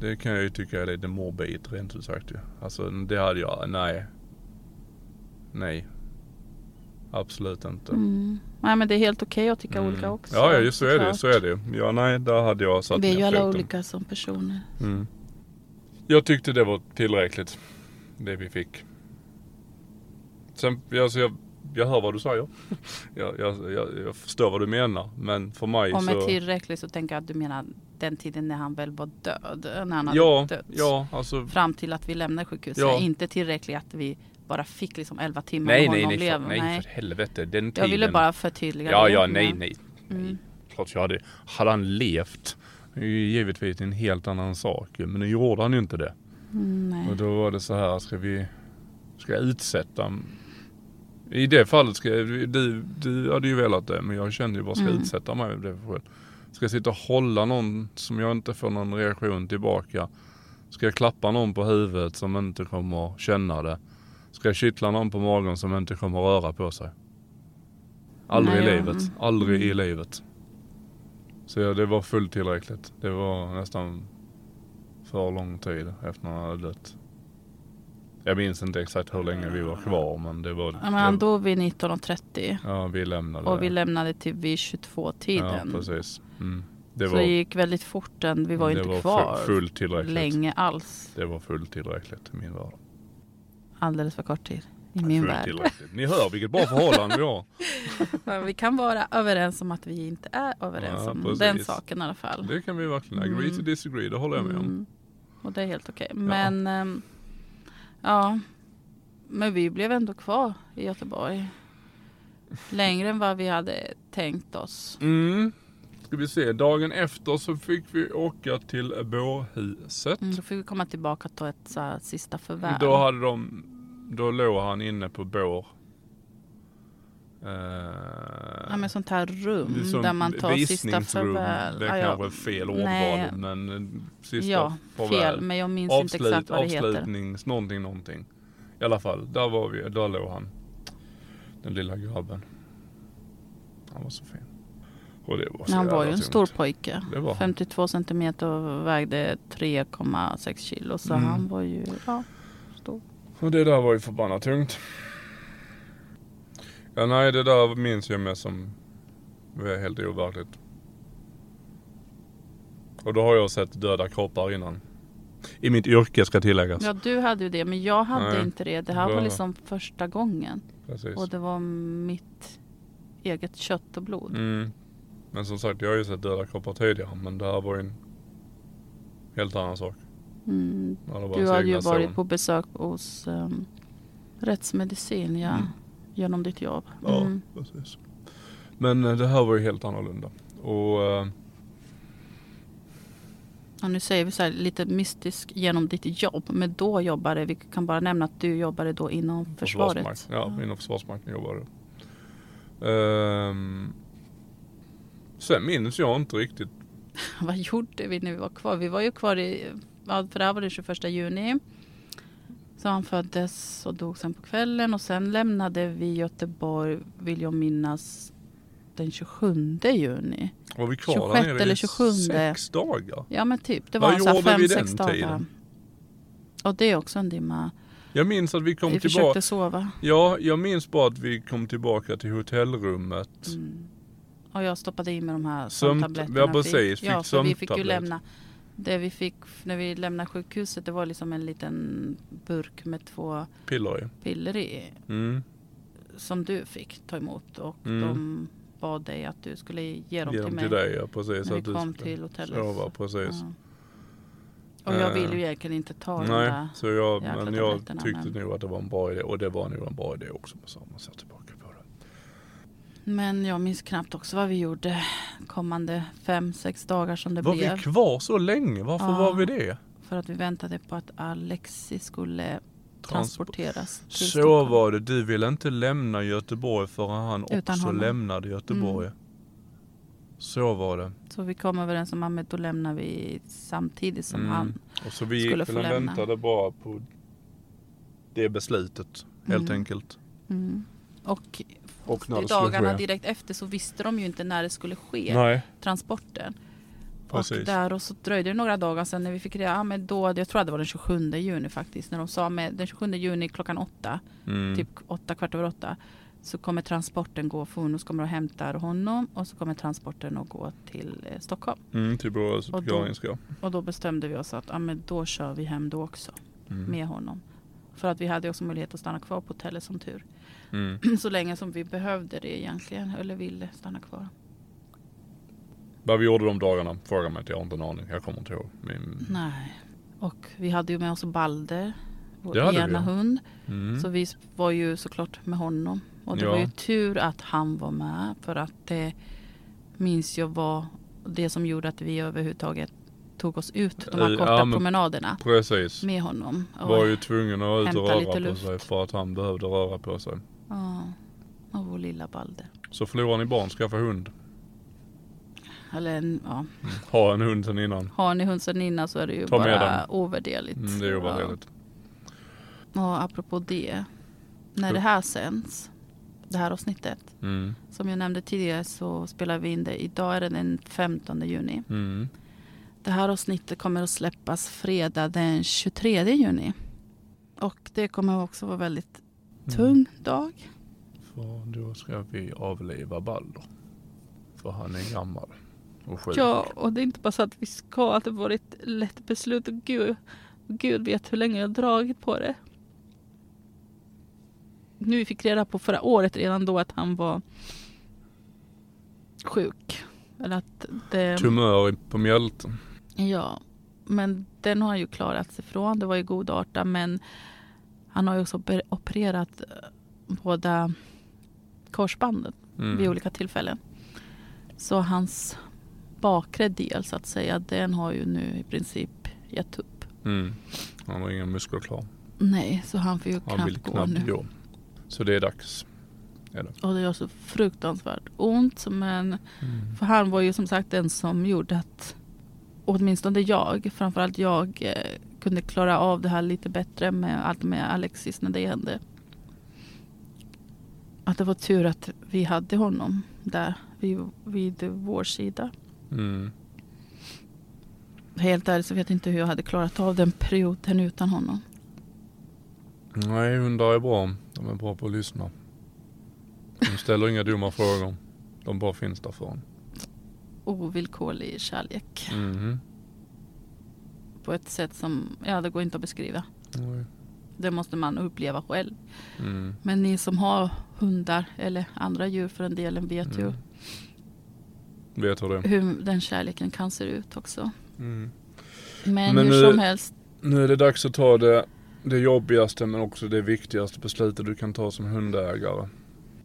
Det kan jag ju tycka är lite morbid rent ut sagt ju. Alltså det hade jag, nej. Nej. Absolut inte. Mm. Nej men det är helt okej att tycka Mm. olika också. Ja, ja just så är det. Så är det Ja, nej, där hade jag satt Vi är ju alla foten. olika som personer. Mm. Jag tyckte det var tillräckligt. Det vi fick. Sen, alltså jag, jag hör vad du säger. jag, jag, jag, jag förstår vad du menar. Men för mig med så... tillräckligt så tänker jag att du menar den tiden när han väl var död. När han hade Ja, dött. ja, alltså. Fram till att vi lämnade sjukhuset. Ja. Inte tillräckligt att vi bara fick liksom 11 timmar Nej, med nej, honom nej, blev. för, nej, för helvete. Den tiden. Jag ville bara förtydliga Ja, det. ja, nej, nej. Mm. Klart jag hade. Hade han levt, det är ju givetvis en helt annan sak. Men nu gjorde han ju inte det. Mm, nej. Och då var det så här, ska vi, ska jag utsätta i det fallet ska du, du hade ju velat det men jag kände ju bara, ska jag Mm. utsätta mig för det själv? Ska jag sitta och hålla någon som jag inte får någon reaktion tillbaka? Ska jag klappa någon på huvudet som inte kommer känna det? Ska jag kittla någon på magen som inte kommer röra på sig? Aldrig Nej, i ja, livet. mm. Aldrig i livet. Så ja, det var fullt tillräckligt. Det var nästan för lång tid efter han hade dött. Jag minns inte exakt hur länge vi var kvar men det var... Ja, men han dog vid 19.30 Ja, vi lämnade. och vi lämnade till vid 22-tiden. Ja, precis. Mm. Det så var, det gick väldigt fort den. Vi var inte var kvar länge alls. Det var fullt tillräckligt i min värld. Alldeles för kort tid i min värld. Ni hör vilket bra förhållande vi har. Men vi kan vara överens om att vi inte är överens Ja, om precis. den saken i alla fall. Det kan vi verkligen. Agree Mm. to disagree, det håller jag med om. Mm. Och det är helt okej. Men ehm, ja, men vi blev ändå kvar i Göteborg. Längre än vad vi hade tänkt oss. Mm. Ska vi se, dagen efter så fick vi åka till bårhuset. Mm, då fick vi komma tillbaka och ta ett så här, sista förvärv. Då hade de, då låg han inne på bår. Eh, Ja, men sånt här rum som där man tar sista farväl. Det är kanske är fel Nej. ordval men eh, sista Ja, farväl. fel. Men jag minns inte exakt vad det heter. Avslutnings, någonting, någonting. I alla fall, där var vi, där låg han. Den lilla grabben. Han var så fin. Och det var så Han var ju en tungt. stor pojke. Det var han. 52 centimeter och vägde 3,6 kilo. Så Mm. han var ju ja, stor. Och det där var ju förbannat tungt. Ja nej det där minns jag mest som var helt overkligt. Och då har jag sett döda kroppar innan. I mitt yrke ska tilläggas. Ja, du hade ju det. Men jag hade Nej. inte det. Det här var liksom första gången. Precis. Och det var mitt eget kött och blod. Mm. Men som sagt jag har ju sett döda kroppar tidigare men det här var ju en helt annan sak. Mm. Ja, Du hade ju varit son. på besök hos um, rättsmedicin ja, Mm. genom ditt jobb. Ja, Mm. precis. Men eh, det här var ju helt annorlunda. Och eh, Ja, nu säger vi så här lite mystisk genom ditt jobb. Men då jobbade, vi kan bara nämna att du jobbade då inom försvaret. Försvarsmakten. Ja, inom Försvarsmakten jobbade jag. Ehm, sen minns jag inte riktigt. Vad gjorde vi när vi var kvar? Vi var ju kvar i, för det här var det 21 juni. Så han föddes och dog sen på kvällen och sen lämnade vi Göteborg, vill jag minnas, den 27 juni. Var vi kvar 26 där nere eller i 27. sex dagar? Ja men typ, det Vad var här gjorde fem, vi sex den dagar. tiden? Och det är också en dimma. Jag minns att vi kom vi tillbaka. försökte sova. Ja, jag minns bara att vi kom tillbaka till hotellrummet. Mm. Och jag stoppade i mig de här Sömn- sömntabletterna. ja, precis. ja, Fick för vi fick ju lämna. Det vi fick när vi lämnade sjukhuset det var liksom en liten burk med två Piller i. piller i. Mm. Som du fick ta emot. Och Mm. de bad dig att du skulle ge dem Ge till dem mig. till dig, ja precis. när vi kom till hotellet. Sova, precis. Ja. Och jag Eh, ville ju egentligen inte ta Nej, där. så jag, men jag tyckte men- nog att det var en bra idé. Och det var nog en bra idé också. Men så har man sett tillbaka på det. Men jag minns knappt också vad vi gjorde kommande fem, sex dagar som det var blev. vi kvar så länge? Varför Ja. var vi det? För att vi väntade på att Alexi skulle transporteras Så Stockholm. var det. Du ville inte lämna Göteborg förrän han Utan också honom. lämnade Göteborg. Mm. Så var det. Så vi kom överens om att då lämnar vi samtidigt som Mm. han. Och så vi skulle gick väl och väntade bara på det beslutet. Helt Mm. enkelt. Mm. Och, Och när det dagarna ske. direkt efter så visste de ju inte när det skulle ske. Nej, Transporten. Precis. Och där och så dröjde det några dagar sen när vi fick reda ja, men då, jag tror att det var den 27 juni faktiskt. När de sa med den 27 juni klockan åtta. mm. Typ åtta, kvart över åtta. Så kommer transporten gå, Fonus kommer och hämtar honom. Och så kommer transporten att gå till eh, Stockholm. Mm, till våra Och då-. Och då bestämde vi oss att ja, men då kör vi hem då också. Mm. med honom. För att vi hade också möjlighet att stanna kvar på hotellet som tur. Mm. Så länge som vi behövde det egentligen. Eller ville stanna kvar. Vad vi gjorde de dagarna, fråga mig inte. Jag har inte en aning. Jag kommer inte ihåg. Min... Nej. Och vi hade ju med oss Balder. Vår ena hund. Mm. Så vi var ju såklart med honom. Och det Ja. var ju tur att han var med. För att det minns jag var det som gjorde att vi överhuvudtaget tog oss ut de här korta ja, men- promenaderna Precis. med honom. Var ju tvungen att ut och röra på sig för att han behövde röra på sig. Ja, och vår lilla Balder. Så förlorar ni barn, skaffa hund. Eller en, ja, Ha en hund sen innan. har ni hund sedan innan så är det ju Ta med bara den. ovärderligt. Mm, det är bara Ja. Och apropå det. När det här sänds det här avsnittet. Mm. Som jag nämnde tidigare så spelar vi in det. Idag är det den 15 juni. Mm. Det här avsnittet kommer att släppas fredag den 23 juni. Och det kommer också vara väldigt tung dag. För då ska vi avliva Balder. För han är gammal och sjuk. Ja, och det är inte bara så att vi ska, att det var ett lätt beslut. Och Gud, Gud vet hur länge jag har dragit på det. Nu fick reda på förra året redan då att han var sjuk. Eller att det... Tumör på mjälten. Ja, men den har han ju klarat sig från. Det var ju godartat men han har ju också oper- opererat eh, båda korsbanden Mm. vid olika tillfällen. Så hans bakre del så att säga, den har ju nu i princip gett upp. Mm. Han har inga muskler kvar. Nej, så han får ju Han knappt gå knappt nu. gå. Så det är dags. Är det. Och det gör så fruktansvärt ont. Men Mm. för han var ju som sagt den som gjorde att åtminstone jag, framförallt jag, eh, kunde klara av det här lite bättre med allt med Alexis när det hände. Att det var tur att vi hade honom där vid, vid vår sida. Mm. Helt ärligt så vet jag inte hur jag hade klarat av den perioden utan honom. Nej, hundar är bra. De är bra på att lyssna. De ställer inga dumma frågor. De bara finns där för en. Ovillkorlig kärlek. Mhm. På ett sätt som, ja det går inte att beskriva. Nej. Det måste man uppleva själv. Mm. Men ni som har hundar eller andra djur för den delen vet Mm. ju Vet hur det hur den kärleken kan se ut också. Mm. Men, Men hur nu- som helst, Nu är det dags att ta det, det jobbigaste men också det viktigaste beslutet du kan ta som hundägare.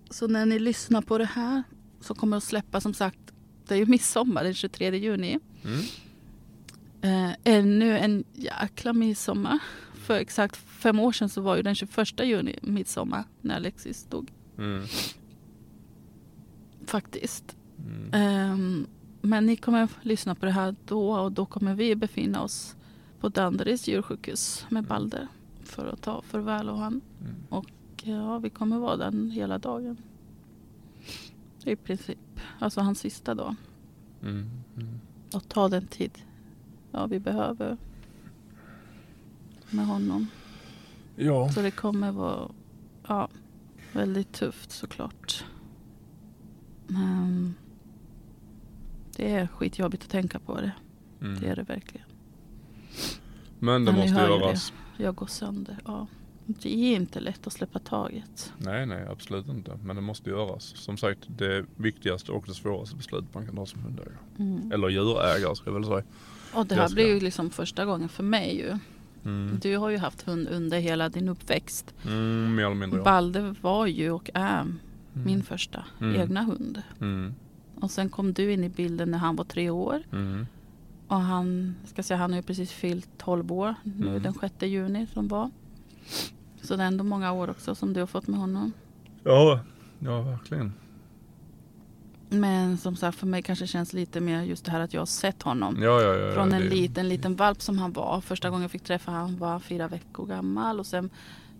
så när ni lyssnar på det här så kommer det att släppa som sagt, det är ju midsommar den 23 juni. Mm. Eh, ännu en jäkla midsommar. För exakt fem år sedan så var ju den 21 juni midsommar när Alexis dog. Mm. Faktiskt. Mm. Ehm, men ni kommer lyssna på det här då och då kommer vi befinna oss på Danderyds djursjukhus med Balder för att ta farväl av han. Mm. Och ja, vi kommer vara där hela dagen. I princip. Alltså hans sista dag. Mm. Mm. Och ta den tid ja, vi behöver med honom. Ja. Så det kommer vara ja, väldigt tufft såklart. Men det är skitjobbigt att tänka på det. Mm. Det är det verkligen. Men det ni måste göras. Jag går sönder. Ja. Det är inte lätt att släppa taget. Nej, nej, absolut inte. Men det måste göras. Som sagt, det viktigaste och det svåraste beslutet man kan ta som hundägare. Mm. Eller djurägare ska jag väl säga. Och det här blir ju liksom första gången för mig ju. Mm. Du har ju haft hund under hela din uppväxt. Mm, mer eller mindre ja. Balder var ju och är min första Mm. egna hund. Mm. Och sen kom du in i bilden när han var tre år. Mm. Och han, ska säga, han har ju precis fyllt 12 år nu Mm. den 6 juni som var. Så det är ändå många år också som du har fått med honom. Ja, ja verkligen. Men som sagt för mig kanske känns lite mer just det här att jag har sett honom. Ja, ja, ja. Från en det- liten, liten valp som han var. Första gången jag fick träffa han var fyra veckor gammal. Och sen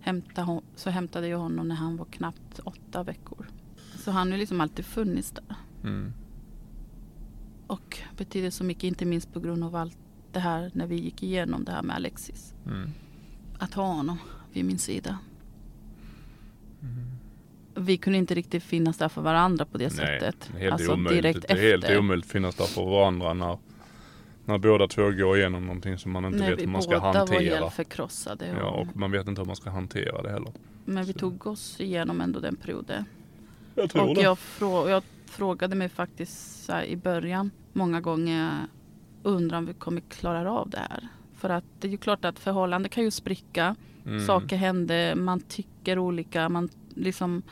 hämtade, hon, så hämtade jag honom när han var knappt åtta veckor. Så han har liksom alltid funnits där. Mm. Och betyder så mycket, inte minst på grund av allt det här när vi gick igenom det här med Alexis. Mm. Att ha honom vid min sida. Vi kunde inte riktigt finnas där för varandra på det Nej, sättet. helt alltså omöjligt. direkt det är helt efter. omöjligt att finnas där för varandra när, när båda två går igenom någonting som man inte När vet vi hur man ska båda var hantera. helt förkrossade. Ja, och man vet inte hur man ska hantera det heller. Men vi tog oss igenom ändå den perioden. Jag tror Och det. jag, frå- jag frågade mig faktiskt så i början många gånger undrar om vi kommer klara av det här. För att det är ju klart att förhållanden kan ju spricka. Mm. Saker händer, man tycker olika, man liksom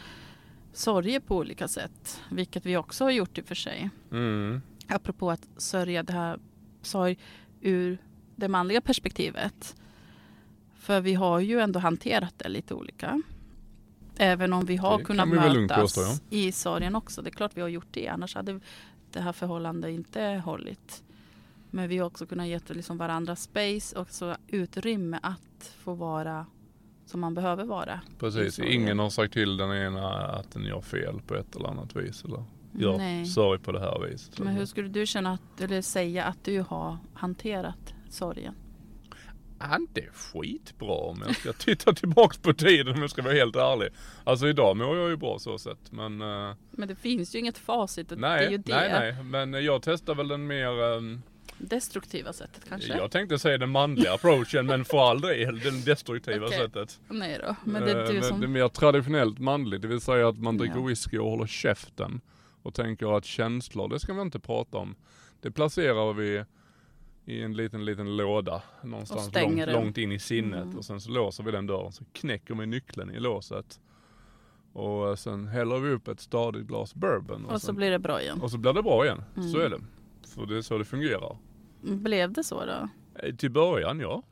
sorger på olika sätt. Vilket vi också har gjort i och för sig. Mm. Apropå att sörja det här sorg ur det manliga perspektivet. För vi har ju ändå hanterat det lite olika. Även om vi har Det kunnat vi mötas påstå, ja. i sorgen också. Det är klart vi har gjort det. Annars hade det här förhållandet inte hållit. Men vi har också kunnat ge liksom varandra space och så utrymme att få vara som man behöver vara. Precis, ingen har sagt till den ena att den gör fel på ett eller annat vis. Eller gör Nej. sorg på det här viset. Men hur skulle du känna att, eller säga att du har hanterat sorgen? Ja, inte skitbra om jag ska titta tillbaks på tiden om jag ska vara helt ärlig. Alltså idag mår jag ju bra så sett. Men eh, Men det finns ju inget facit. Det nej, är ju det nej, nej. Men jag testar väl den mer ehm, destruktiva sättet kanske. Jag tänkte säga den manliga approachen men för all del den destruktiva Okej. sättet. Nej då, men det är Eh, du som... det är mer traditionellt manligt, det vill säga att man dricker Ja. whisky och håller käften. Och tänker att känslor, det ska vi inte prata om. Det placerar vi i en liten, liten låda någonstans långt, långt in i sinnet. Mm. Och sen så låser vi den dörren, så knäcker vi nyckeln i låset. Och eh, sen häller vi upp ett stadigt glas bourbon. Och så sen, blir det bra igen. och så blir det bra igen. Så Mm. är det. För det är så det fungerar. Blev det så då? Eh, Till början ja.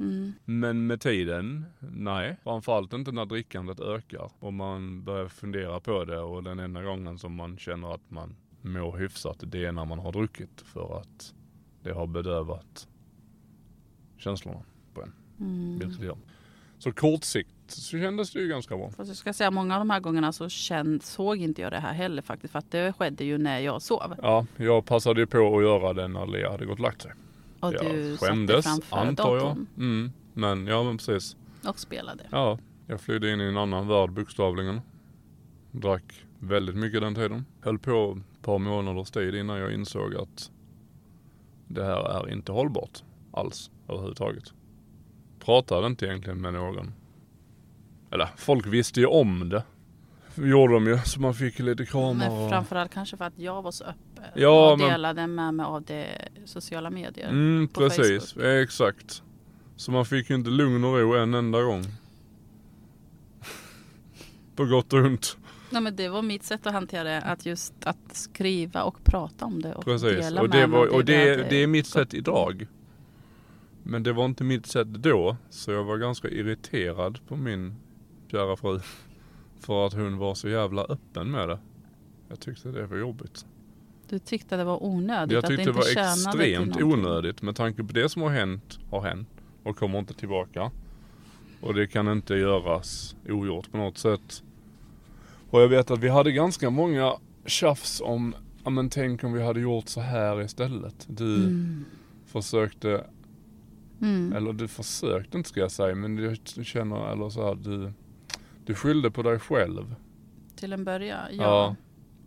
Mm. Men med tiden, nej. Framförallt inte när drickandet ökar och man börjar fundera på det och den enda gången som man känner att man mår hyfsat det är när man har druckit för att det har bedövat känslorna på en. Mm. Så kort sikt så kändes det ju ganska bra. Fast jag ska säga många av de här gångerna så känd, såg inte jag det här heller faktiskt. För att det skedde ju när jag sov. Ja, jag passade ju på att göra det när Lea hade gått och lagt sig. Och jag du skämdes, framför antar jag. Mm, men ja men precis. och spelade. Ja, jag flydde in i en annan värld bokstavligen. Drack väldigt mycket den tiden. Höll på ett par månaders tid innan jag insåg att det här är inte hållbart alls överhuvudtaget. Pratade inte egentligen med någon. Eller folk visste ju om det. Gjorde de ju, så man fick lite kramar Men och... framförallt kanske för att jag var så öppen. Ja, och men- delade med mig av det sociala medier. Mm, på precis. Facebook. Exakt. Så man fick ju inte lugn och ro en enda gång. På gott och ont. Nej, men det var mitt sätt att hantera det. Att just att skriva och prata om det. Och Precis. dela Och, med det, mig var, och det, hade det är mitt sätt idag. Men det var inte mitt sätt då. Så jag var ganska irriterad på min kära fru. För att hon var så jävla öppen med det. Jag tyckte det var jobbigt. Du tyckte det var onödigt? Jag att tyckte det det inte var tjänade till extremt onödigt med tanke på det som har hänt, har hänt och kommer inte tillbaka. Och det kan inte göras ogjort på något sätt. Och jag vet att vi hade ganska många tjafs om, ja men tänk om vi hade gjort så här istället. Du Mm. försökte, Mm. eller du försökte inte ska jag säga, men jag känner, eller så här, du, du skyllde på dig själv. Till en början, ja. Ja.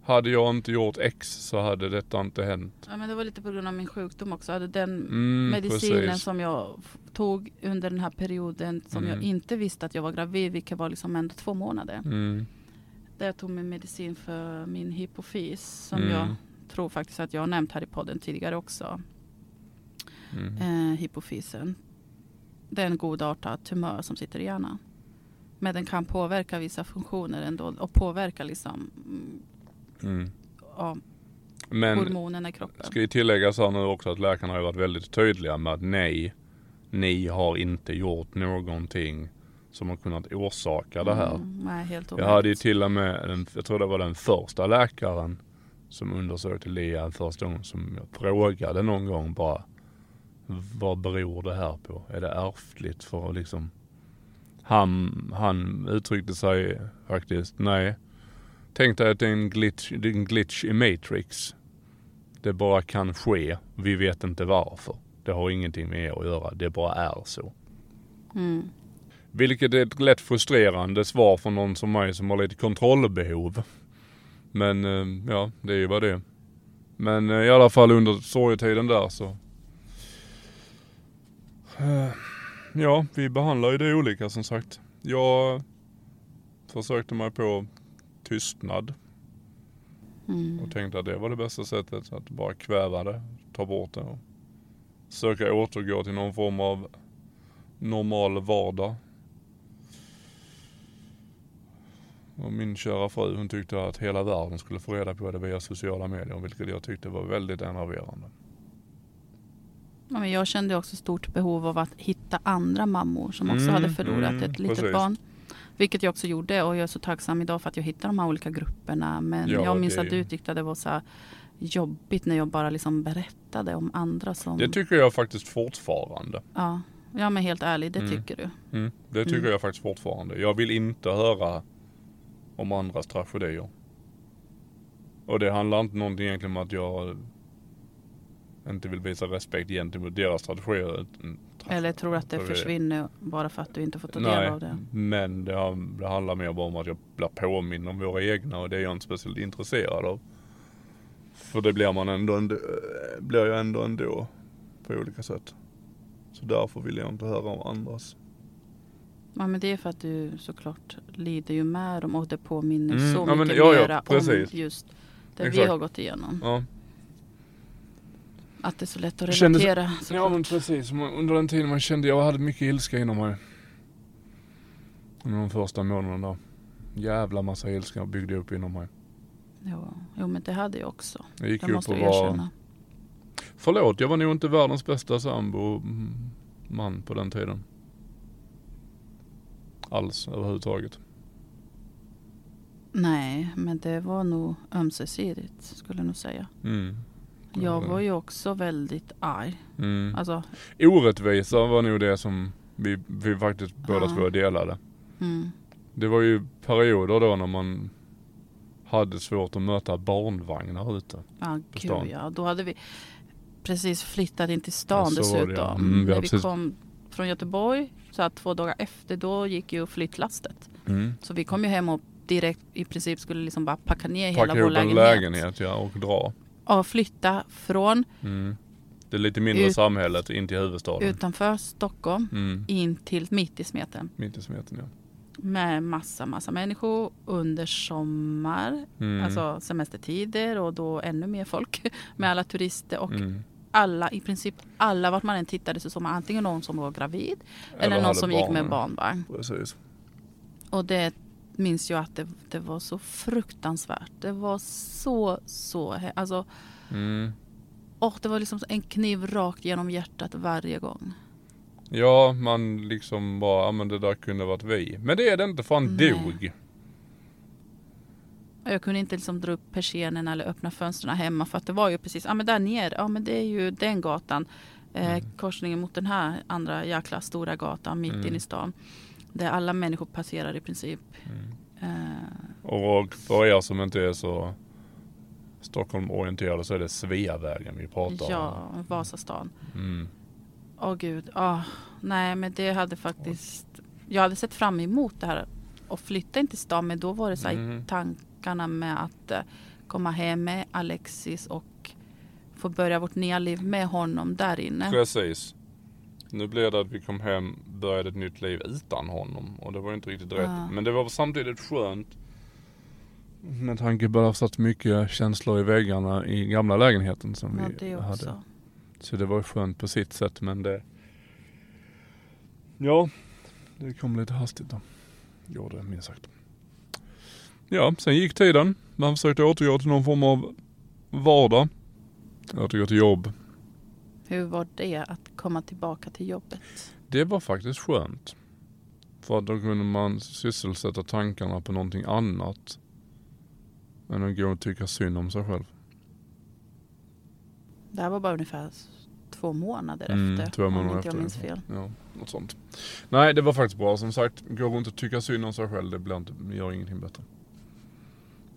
Hade jag inte gjort X så hade detta inte hänt. Ja, men det var lite på grund av min sjukdom också. Hade den Mm, medicinen precis. som jag tog under den här perioden som Mm. jag inte visste att jag var gravid, vilket var liksom ändå två månader. Mm. Där jag tog min medicin för min hypofys som Mm. jag tror faktiskt att jag har nämnt här i podden tidigare också. Mm. Eh, hypofysen. Det är en godartad tumör som sitter i hjärnan. Men den kan påverka vissa funktioner ändå och påverka liksom, mm, Mm. ja, Men hormonerna i kroppen. ska ju tilläggas här nu också att läkarna har varit väldigt tydliga med att nej, ni har inte gjort någonting som har kunnat orsaka det här. Mm, nej, Jag hade ju till och med, den, jag tror det var den första läkaren som undersökte Lea första gången som jag frågade någon gång bara vad beror det här på? Är det ärftligt? För att liksom han, han uttryckte sig faktiskt, nej. Tänk dig att det är en glitch, är en glitch i Matrix. Det bara kan ske. Vi vet inte varför. Det har ingenting med er att göra. Det bara är så. Mm. Vilket är ett lätt frustrerande svar från någon som mig som har lite kontrollbehov. Men eh, ja, det är ju vad det är. Men eh, i alla fall under sorgetiden där så. Ja, vi behandlar ju det olika som sagt. Jag försökte mig på tystnad Mm. och tänkte att det var det bästa sättet att bara kväva det, ta bort det och söka återgå till någon form av normal vardag. Och min kära fru hon tyckte att hela världen skulle få reda på det via sociala medier vilket jag tyckte var väldigt enerverande. Ja, men jag kände också stort behov av att hitta andra mammor som också Mm, hade förlorat mm, ett litet precis. barn. Vilket jag också gjorde och jag är så tacksam idag för att jag hittade de här olika grupperna. Men Ja, jag minns det- att du tyckte att det var så jobbigt när jag bara liksom berättade om andra som... Det tycker jag faktiskt fortfarande. ja, Ja men helt ärligt, det Mm. tycker du. Mm, det tycker Mm. jag faktiskt fortfarande. Jag vill inte höra om andras tragedier. Och det handlar inte någonting egentligen om att jag inte vill visa respekt gentemot deras utan- Eller tror att det För försvinner bara för att du inte får ta del Nej, av det. men det, har- det handlar mer bara om att jag blir påminn om våra egna och det är jag inte speciellt intresserad av. För det blir man ändå, ändå blir jag ändå ändå på olika sätt. Så därför vill jag inte höra om andras. Ja men det är för att du såklart lider ju med dem och det påminner Mm, så ja, mycket ja, ja, mera om precis. just det vi Exakt. har gått igenom. Ja. Att det är så lätt att Kändes- relatera. Ja men precis, under den tiden man kände jag hade mycket ilska inom mig. Under de första månaderna där. Jävla massa ilska byggde jag upp inom mig. Jo, jo men det hade jag också. Jag gick Jag upp måste och erkänna. var... Förlåt, jag var nog inte världens bästa sambo man på den tiden. Alls överhuvudtaget. Nej, men det var nog ömsesidigt skulle jag nog säga. Mm. Jag var ju också väldigt arg. Mm. Alltså, Orättvisa var nog det som vi, vi faktiskt båda två delade. mm, Det var ju perioder då när man hade svårt att möta barnvagnar ute. ja gud ja. Då hade vi precis flyttat in till stan Ja, dessutom. ja. Mm, När vi precis- kom från Göteborg, så att två dagar efter, då gick ju flyttlastet. Mm. Så vi kom ju hem och direkt i princip skulle liksom bara packa ner Packa hela vår ihop en lägenhet. lägenhet ja, och dra. Och flytta från Mm. Det lite mindre Ut- samhället in till huvudstaden. utanför Stockholm Mm. in till mitt i smeten. Mitt i smeten ja. Med massa, massa människor under sommar, Mm. alltså semestertider och då ännu mer folk med alla turister och Mm. alla, i princip alla vart man än tittade så såg man antingen någon som var gravid eller, Eller någon som gick med barn. barnvagn. Precis. Och det minns jag att det, det var så fruktansvärt. Det var så, så, alltså, Mm. åh, det var liksom en kniv rakt genom hjärtat varje gång. Ja, man liksom bara, ja men det där kunde varit vi. Men det är det inte för han Nej. dog. Och Jag kunde inte liksom dra upp persiennen eller öppna fönstren hemma för att det var ju precis, ja men där nere, ja men det är ju den gatan. Eh, Mm. Korsningen mot den här andra jäkla stora gatan mitt Mm. inne i stan. Där alla människor passerar i princip. Mm. Eh, Och för er som inte är så Stockholm-orienterade så är det Sveavägen vi pratar om. ja, Vasastan. Mm. Åh gud, ah, nej men det hade faktiskt, jag hade sett fram emot det här och flytta in till stan men då var det så här Mm. tankarna med att eh, komma hem med Alexis och få börja vårt nya liv med honom där inne. Precis. Nu blev det att vi kom hem, började ett nytt liv utan honom. Och det var ju inte riktigt rätt. Ja. Men det var samtidigt skönt. Med tanke på att det har satt mycket känslor i väggarna i gamla lägenheten som Ja, vi det också. hade. Så det var skönt på sitt sätt men det... Ja, det kom lite hastigt då. Gjorde det minst sagt. Ja, sen gick tiden. Man försökte återgå till någon form av vardag. Återgå till jobb. Hur var det att komma tillbaka till jobbet? Det var faktiskt skönt. För då kunde man sysselsätta tankarna på någonting annat. Än att gå och tycka synd om sig själv. Det här var bara ungefär två månader Mm, efter. två månader om inte jag minns fel. Ja, något sånt. Nej, det var faktiskt bra. Som sagt, gå runt och tycka synd om sig själv, det blir inte, gör ingenting bättre.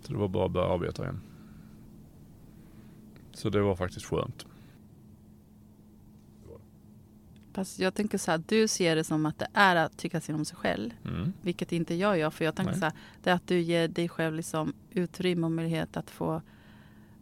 Så det var bara att börja arbeta igen. Så det var faktiskt skönt. Fast jag tänker så här, du ser det som att det är att tycka synd om sig själv. Mm. Vilket inte jag gör. För jag tänker Nej. så här, det är att du ger dig själv liksom utrymme och möjlighet att få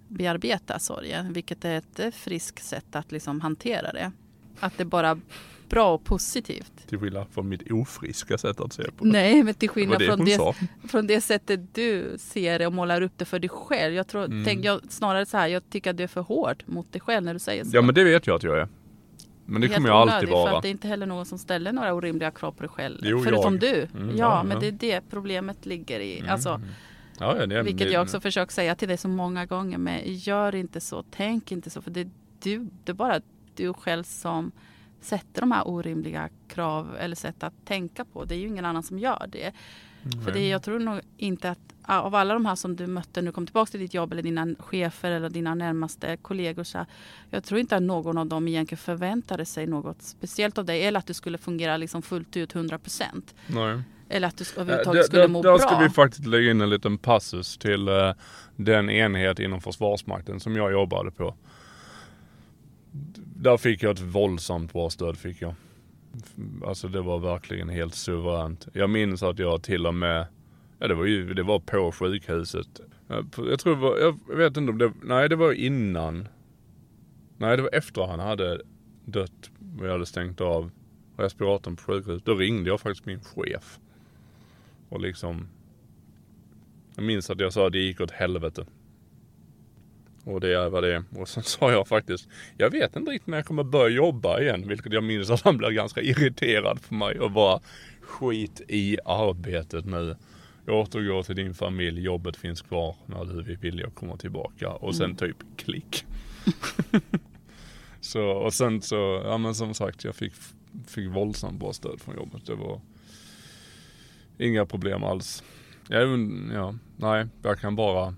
bearbeta sorgen. Vilket är ett eh, friskt sätt att liksom hantera det. Att det är bara bra och positivt. Till skillnad från mitt ofriska sätt att se på det. Nej, men till skillnad det från det, från det sättet du ser det och målar upp det för dig själv. Jag tror, Mm. tänk, jag, snarare så här, jag tycker att du är för hård mot dig själv när du säger så. Ja men det vet jag att jag är. Men det kommer jag alltid onödigt, För vara. att det är inte heller någon som ställer några orimliga krav på dig själv. Jo, förutom jag. du. Mm, ja, ja, men det är det problemet ligger i. Mm. Alltså, Ja, ja, det, vilket det, jag också försökt säga till dig så många gånger. Men gör inte så, tänk inte så. För det är, du, det är bara du själv som sätter de här orimliga krav eller sätt att tänka på. Det är ju ingen annan som gör det. För det, jag tror nog inte att av alla de här som du mötte när du kom tillbaka till ditt jobb eller dina chefer eller dina närmaste kollegor. Så här, jag tror inte att någon av dem egentligen förväntade sig något speciellt av dig eller att du skulle fungera liksom fullt ut 100 procent. Eller att du Eh, överhuvudtaget där- skulle där- må Där bra. ska vi faktiskt lägga in en liten passus till eh, den enhet inom Försvarsmakten som jag jobbade på. Där fick jag ett våldsamt bra stöd fick jag. Alltså det var verkligen helt suveränt. Jag minns att jag till och med, ja det var ju, det var på sjukhuset. Jag tror det var, jag vet inte om det, nej det var innan. Nej det var efter han hade dött och jag hade stängt av respiratorn på sjukhuset. Då ringde jag faktiskt min chef. Och liksom Jag minns att jag sa att det gick åt helvete. Och det var det. Och sen sa jag faktiskt Jag vet inte riktigt när jag kommer börja jobba igen. Vilket jag minns att han blev ganska irriterad på mig och bara Skit i arbetet nu. Återgå till din familj. Jobbet finns kvar när du vill vilja komma tillbaka. Och sen typ klick. så och sen så, ja men som sagt jag fick, fick våldsamt bra stöd från jobbet. Det var Inga problem alls. Även, ja, nej, jag kan bara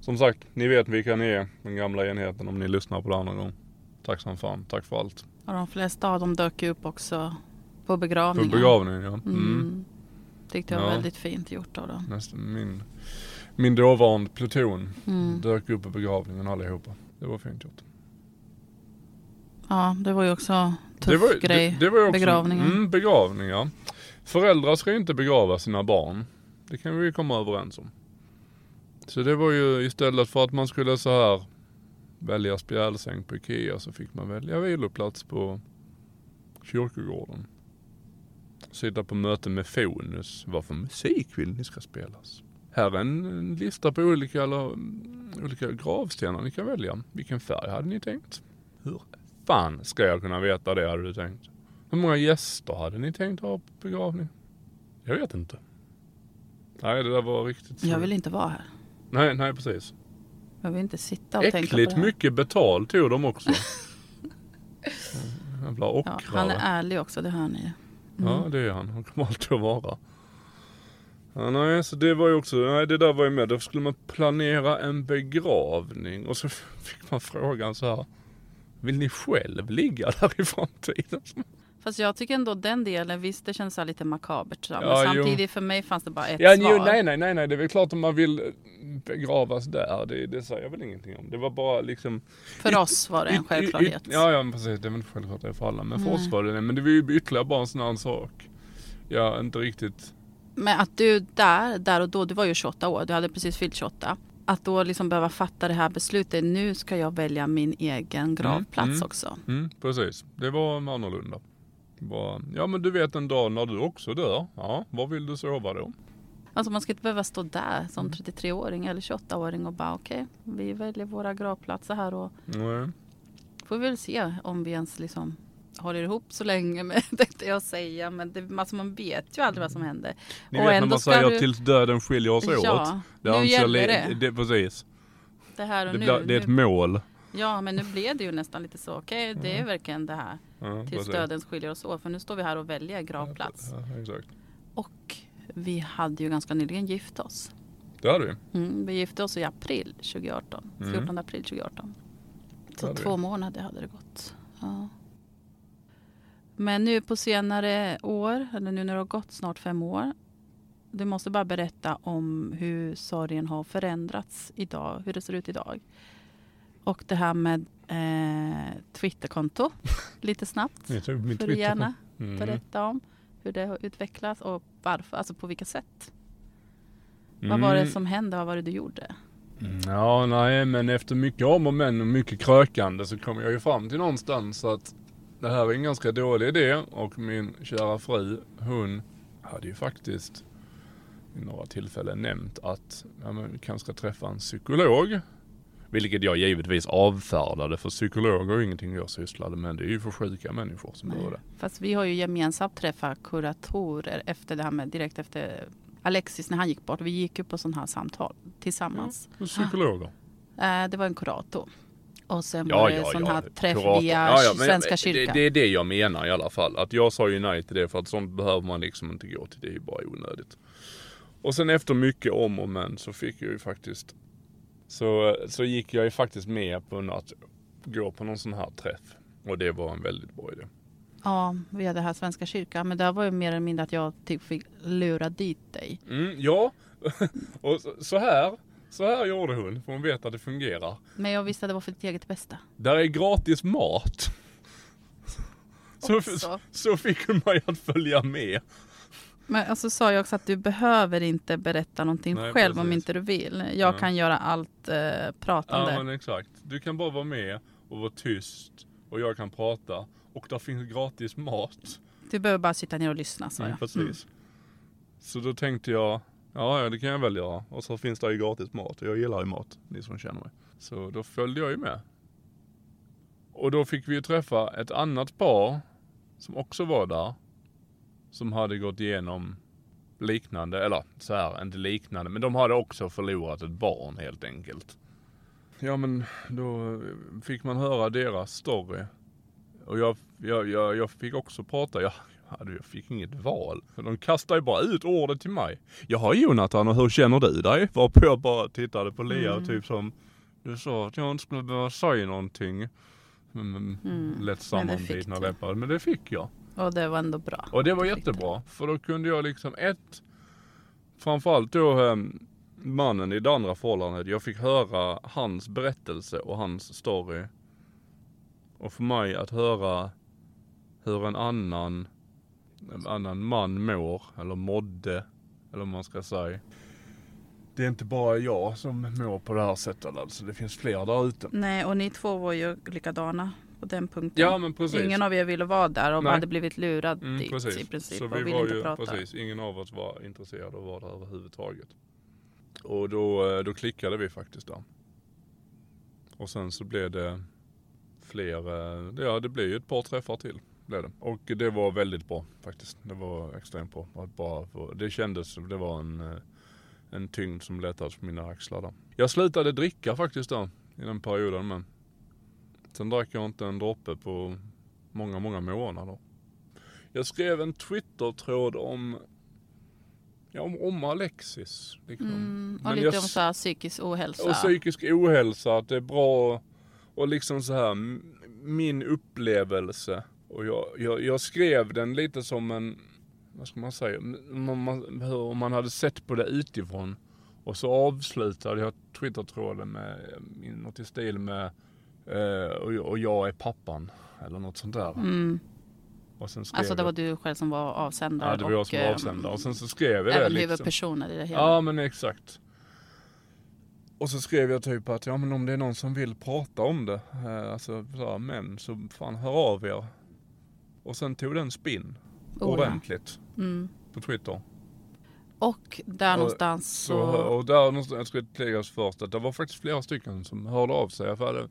Som sagt, ni vet vilka ni är, den gamla enheten om ni lyssnar på det andra gång. Tack som fan, tack för allt. Och de flesta av dem dök upp också på begravningen. begravningen ja. Mm. Mm. Tyckte jag var Ja. väldigt fint gjort av dem. Nästan min, min dåvarande pluton Mm. dök upp på begravningen allihopa. Det var fint gjort. Ja, det var ju också tuff det var, grej. Det, det var också, begravningen. Mm, begravning ja. Föräldrar ska ju inte begrava sina barn. Det kan vi ju komma överens om. Så det var ju istället för att man skulle så här välja spjälsäng på Ikea så fick man välja viloplats på kyrkogården. Sitta på möte med Fonus. Vad för musik vill ni ska spelas? Här är en lista på olika, eller, mm, olika gravstenar ni kan välja. Vilken färg hade ni tänkt? Hur fan ska jag kunna veta det hade du tänkt? Hur många gäster hade ni tänkt ha på begravning? Jag vet inte. Nej det där var riktigt Jag vill inte vara här. Nej, nej precis. Jag vill inte sitta och tänka på Äckligt det här. mycket betalt tog de också. Jävla Ja, ockrare. han är ärlig också, det hör ni ju. Mm. Ja det är han. Han kommer alltid att vara. Ja, nej, så det var ju också, nej det där var ju med. Då skulle man planera en begravning och så fick man frågan så här. Vill ni själv ligga där i framtiden? Fast jag tycker ändå den delen, visst det känns lite makabert. Så, Ja, men jo. samtidigt för mig fanns det bara ett Ja, svar. jo, nej, nej, nej, nej, det är väl klart om man vill begravas där. Det, det säger jag väl ingenting om. Det var bara liksom. För oss var det en självklarhet. Ja, ja, men precis. Det är väl självklart det för alla. Men för Nej. oss var det det. Men det var ju ytterligare bara en sån här sak. Ja, inte riktigt. Men att du där, där och då, du var ju 28 år, du hade precis fyllt 28. Att då liksom behöva fatta det här beslutet, nu ska jag välja min egen gravplats mm. också. Mm, precis. Det var annorlunda. Bara, ja men du vet en dag när du också dör. Ja, var vill du sova då? Alltså man ska inte behöva stå där som Mm. 33-åring eller 28-åring och bara okej, vi väljer våra gravplatser här och Nej. får vi väl se om vi ens liksom håller ihop så länge med det jag säga. Men det, alltså man vet ju aldrig vad som händer. Ni Och vet när man säger du- tills döden skiljer oss Ja, åt. nu anser gäller le- det. det. Precis. Det här och Det, nu. det är ett nu mål. Ja, men nu blev det ju nästan lite så. Okej, det är verkligen det här. Ja, Tills döden skiljer oss åt. För nu står vi här och väljer gravplats. Ja, exakt. Och vi hade ju ganska nyligen gift oss. Det hade vi. Mm, vi gifte oss i april 2018. Mm. 14 april 2018. Så hade vi. två månader hade det gått. Ja. Men nu på senare år, eller nu när det har gått snart fem år. Du måste bara berätta om hur sorgen har förändrats idag, hur det ser ut idag. Och det här med eh, Twitterkonto, lite snabbt. Får du gärna Mm. berätta om hur det har utvecklats och varför, alltså på vilka sätt. Vad var det Mm. som hände? Vad var det du gjorde? Ja, nej, men efter mycket om och men och mycket krökande så kom jag ju fram till någonstans att det här är en ganska dålig idé och min kära fru, hon hade ju faktiskt vid några tillfällen nämnt att ja, men, vi kanske ska träffa en psykolog. Vilket jag givetvis avfärdade för psykologer är ingenting jag sysslade med. Det är ju för sjuka människor som gör det. Fast vi har ju gemensamt träffat kuratorer efter det här med direkt efter Alexis när han gick bort. Vi gick ju på sådana här samtal tillsammans. För psykologer. Eh, det var en kurator. Och sen Ja, var det ja, sån ja. här träff Kurator. via Ja, ja, men Svenska det, kyrkan. det är det jag menar i alla fall. Att jag sa ju nej till det för att sånt behöver man liksom inte gå till. Det är ju bara onödigt. Och sen efter mycket om och men så fick jag ju faktiskt så, så gick jag ju faktiskt med på att gå på någon sån här träff. Och det var en väldigt bra idé. Ja, via det här Svenska kyrkan. Men det var ju mer eller mindre att jag typ fick lura dit dig. Mm, ja, och så- här, så här gjorde hon. För hon vet att det fungerar. Men jag visste att det var för ditt eget bästa. Där är gratis mat. Så, så fick hon mig att följa med. Men alltså sa jag också att du behöver inte berätta någonting Nej, själv om precis. inte du vill. Jag Ja. kan göra allt eh, pratande. Ja men exakt. Du kan bara vara med och vara tyst. Och jag kan prata. Och där finns gratis mat. Du behöver bara sitta ner och lyssna sa Mm, jag. precis. Så då tänkte jag, ja ja, det kan jag väl göra. Och så finns det ju gratis mat. Och jag gillar ju mat, ni som känner mig. Så då följde jag ju med. Och då fick vi ju träffa ett annat par som också var där. Som hade gått igenom liknande, eller så här, inte liknande, men de hade också förlorat ett barn helt enkelt. Ja men då fick man höra deras story. Och jag, jag, jag, jag fick också prata, jag, jag fick inget val. För de kastade ju bara ut ordet till mig. Jaha Jonathan, och hur känner du dig? Varpå jag bara tittade på Lea Mm. typ som, du sa att jag inte skulle behöva säga någonting. Mm, Mm. Lätt sammanbitna läppar, men det fick jag. Och det var ändå bra. Och det var jättebra. För då kunde jag liksom ett, framförallt då eh, mannen i det andra förhållandet. Jag fick höra hans berättelse och hans story. Och för mig att höra hur en annan, en annan man mår, eller mådde, eller vad man ska säga. Det är inte bara jag som mår på det här sättet alltså. Det finns fler där ute. Nej, och ni två var ju likadana på den punkten. Ja men precis. Ingen av er ville vara där och Nej. hade blivit lurad Mm, dit precis. i princip Så och vi ville var inte ju, prata. precis, ingen av oss var intresserad av att vara där överhuvudtaget. Och då, eh, då klickade vi faktiskt där. Och sen så blev det fler, eh, ja det blev ju ett par träffar till. Blev det. Och det var väldigt bra faktiskt. Det var extremt bra. Bara få, det kändes som det var en, eh, en tyngd som lättades på mina axlar där. Jag slutade dricka faktiskt där i den perioden men. Sen drack jag inte en droppe på många, många månader. Jag skrev en Twitter-tråd om, ja, om, om Alexis. Liksom. Mm, och Men lite jag om så här psykisk ohälsa. Och psykisk ohälsa, att det är bra och liksom så här min upplevelse. Och jag, jag, jag skrev den lite som en, vad ska man säga, om man, om man hade sett på det utifrån. Och så avslutade jag Twitter-tråden med eh, något i stil med och, jag- och jag är pappan. Eller något sånt där. Mm. Alltså det var du själv som var avsändare Ja, det var jag som var eh, avsändare. Och sen så skrev jag det även liksom. huvudpersoner i det hela. Ja men exakt. Och så skrev jag typ att ja men om det är någon som vill prata om det, eh, alltså så här, män, så fan hör av er. Och sen tog den spinn. Oh, ja. ordentligt. Mm. På Twitter. Och där Och någonstans Så, så... och där någonstans, jag ska tilläggas först att det var faktiskt flera stycken som hörde av sig. För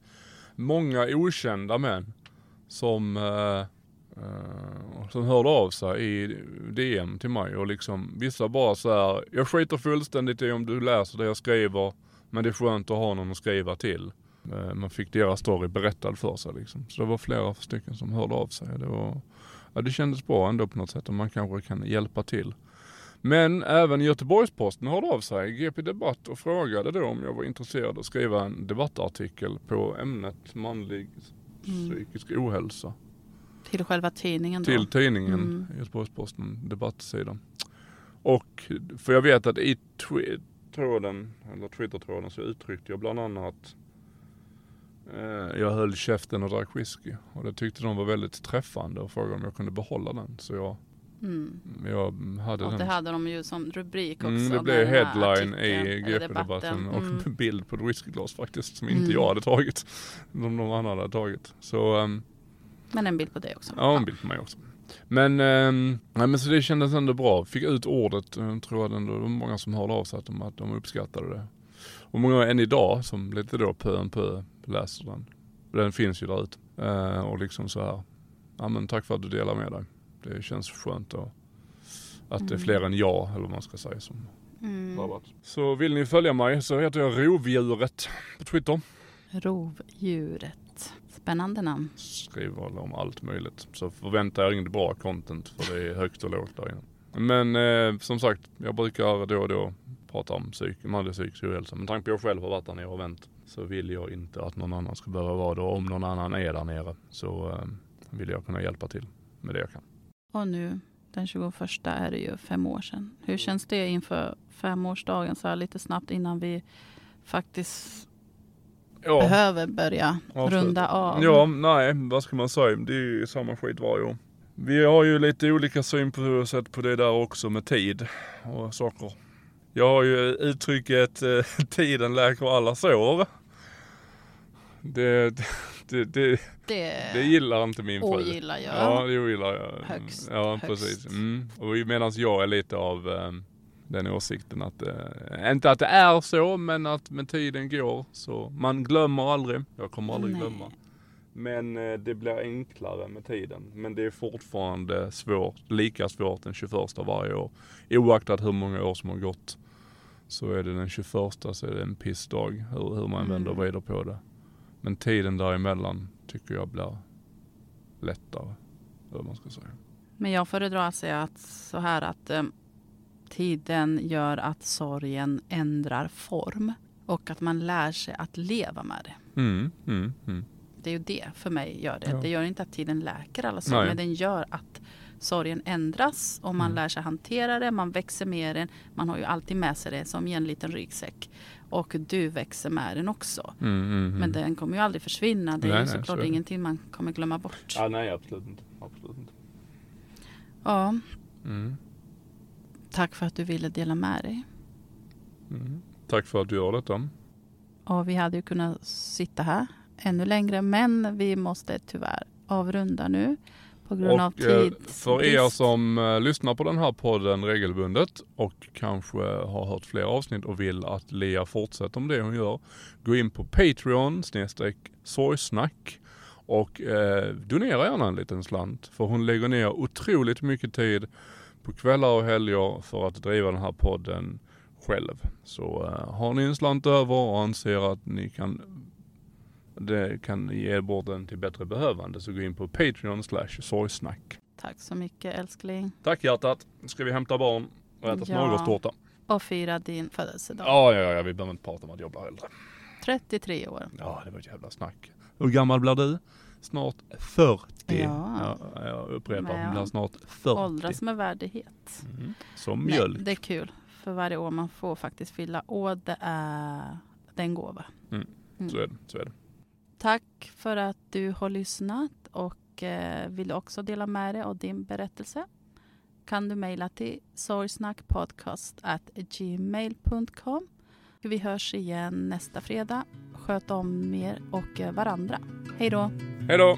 många okända män som, eh, eh, som hörde av sig i DM till mig och liksom vissa bara så här, jag skiter fullständigt i om du läser det jag skriver, men det är skönt att ha någon att skriva till. Eh, Man fick deras story berättad för sig liksom. Så det var flera stycken som hörde av sig. Det, var, ja, det kändes bra ändå på något sätt och man kanske kan hjälpa till. Men även Göteborgs-Posten hörde av sig, GP Debatt, och frågade då om jag var intresserad av att skriva en debattartikel på ämnet manlig Mm. psykisk ohälsa. Till själva tidningen då? Till tidningen Mm. Göteborgs-Posten, debattsidan. Och, för jag vet att i tråden, eller Twitter-tråden så uttryckte jag bland annat eh, jag höll käften och drack whisky. Och det tyckte de var väldigt träffande och frågade om jag kunde behålla den. Så jag, Mm. jag hade Och den. det hade de ju som rubrik också. Mm, det blev headline i GP-debatten och Mm. bild på ett whiskyglas faktiskt som inte Mm. jag hade tagit. Som någon annan hade tagit. Så ehm, Men en bild på dig också. ja, en bild på mig också. Men, ehm, nej, men så det kändes ändå bra. Fick ut ordet, eh, tror jag ändå. Det var många som hörde av sig att de, att de uppskattade det. Och många än idag som lite då pö om pö läser den. Den finns ju där ute. Eh, och liksom så här, ja men tack för att du delar med dig. Det känns skönt och att det är Mm. fler än jag, eller vad man ska säga, som Mm. drabbat. Så vill ni följa mig så heter jag Rovdjuret på Twitter. Rovdjuret. Spännande namn. Skriver om allt möjligt. Så förvänta er inget bra content för det är högt och lågt där inne. Men eh, som sagt, jag brukar då och då prata om psyk, manlig psykisk ohälsa. Men tanke på att jag själv har varit där nere och vänt så vill jag inte att någon annan ska behöva vara det. Och om någon annan är där nere så eh, vill jag kunna hjälpa till med det jag kan. Och nu den 21 är det ju fem år sedan. Hur känns det inför femårsdagen så här lite snabbt innan vi faktiskt Ja. behöver börja Avsluta. runda av? Ja, nej, vad ska man säga? Det är ju samma skit varje år. Vi har ju lite olika syn på sätt på det där också med tid och saker. Jag har ju uttrycket eh, tiden läker alla sår. Det, det, det, Det, det gillar inte min fru. ogillar jag. Ja, det ogillar jag. Högst, Ja, högst. precis. Mm. Och medan jag är lite av eh, den åsikten att, eh, inte att det är så, men att med tiden går så man glömmer aldrig. Jag kommer aldrig Nej. glömma. Men eh, det blir enklare med tiden. Men det är fortfarande svårt, lika svårt den 21 varje år. Oaktat hur många år som har gått. Så är det den 21 så är det en pissdag hur, hur man vänder och Mm. vrider på det. Men tiden däremellan tycker jag blir lättare. Eller man ska säga. Men jag föredrar att säga att så här att eh, tiden gör att sorgen ändrar form och att man lär sig att leva med det. Mm, mm, mm. Det är ju det för mig gör det. Ja. Det gör inte att tiden läker alla sorger, men den gör att sorgen ändras och man Mm. lär sig hantera det, man växer med den. Man har ju alltid med sig det som i en liten ryggsäck. Och du växer med den också. Mm, mm, mm. Men den kommer ju aldrig försvinna. Det är Nej, ju nej, såklart så är det. ingenting man kommer glömma bort. Ja, nej, absolut inte. Absolut inte. Ja, Mm, tack för att du ville dela med dig. mm. Tack för att du gör detta. Och vi hade ju kunnat sitta här ännu längre, men vi måste tyvärr avrunda nu på grund av Och eh, tidsbrist. för er som eh, lyssnar på den här podden regelbundet och kanske har hört fler avsnitt och vill att Lia fortsätter med det hon gör. Gå in på Patreon snedstreck sorgsnack och eh, donera gärna en liten slant. För hon lägger ner otroligt mycket tid på kvällar och helger för att driva den här podden själv. Så eh, har ni en slant över och anser att ni kan det kan ge bort den till bättre behövande så gå in på Patreon slash sorgsnack. Tack så mycket älskling. Tack hjärtat. Ska vi hämta barn och äta Ja. smörgåstårta. Och fira din födelsedag. Ja, ja, ja, vi behöver inte prata om att jag blir äldre. 33 år. Ja, det var ett jävla snack. Hur gammal blir du? Snart 40. Ja. Ja, jag upprepar, hon blir snart 40. Åldras med värdighet. Mm. Som Nej, mjölk. det är kul. För varje år man får faktiskt fylla år, det är, det är en gåva. Mm. Mm. Så är det. Så är det. Tack för att du har lyssnat och eh, vill också dela med dig av din berättelse kan du mejla till sorgsnackpodcast@gmail.com. Vi hörs igen nästa fredag. Sköt om er och eh, varandra. Hej då! Hej då!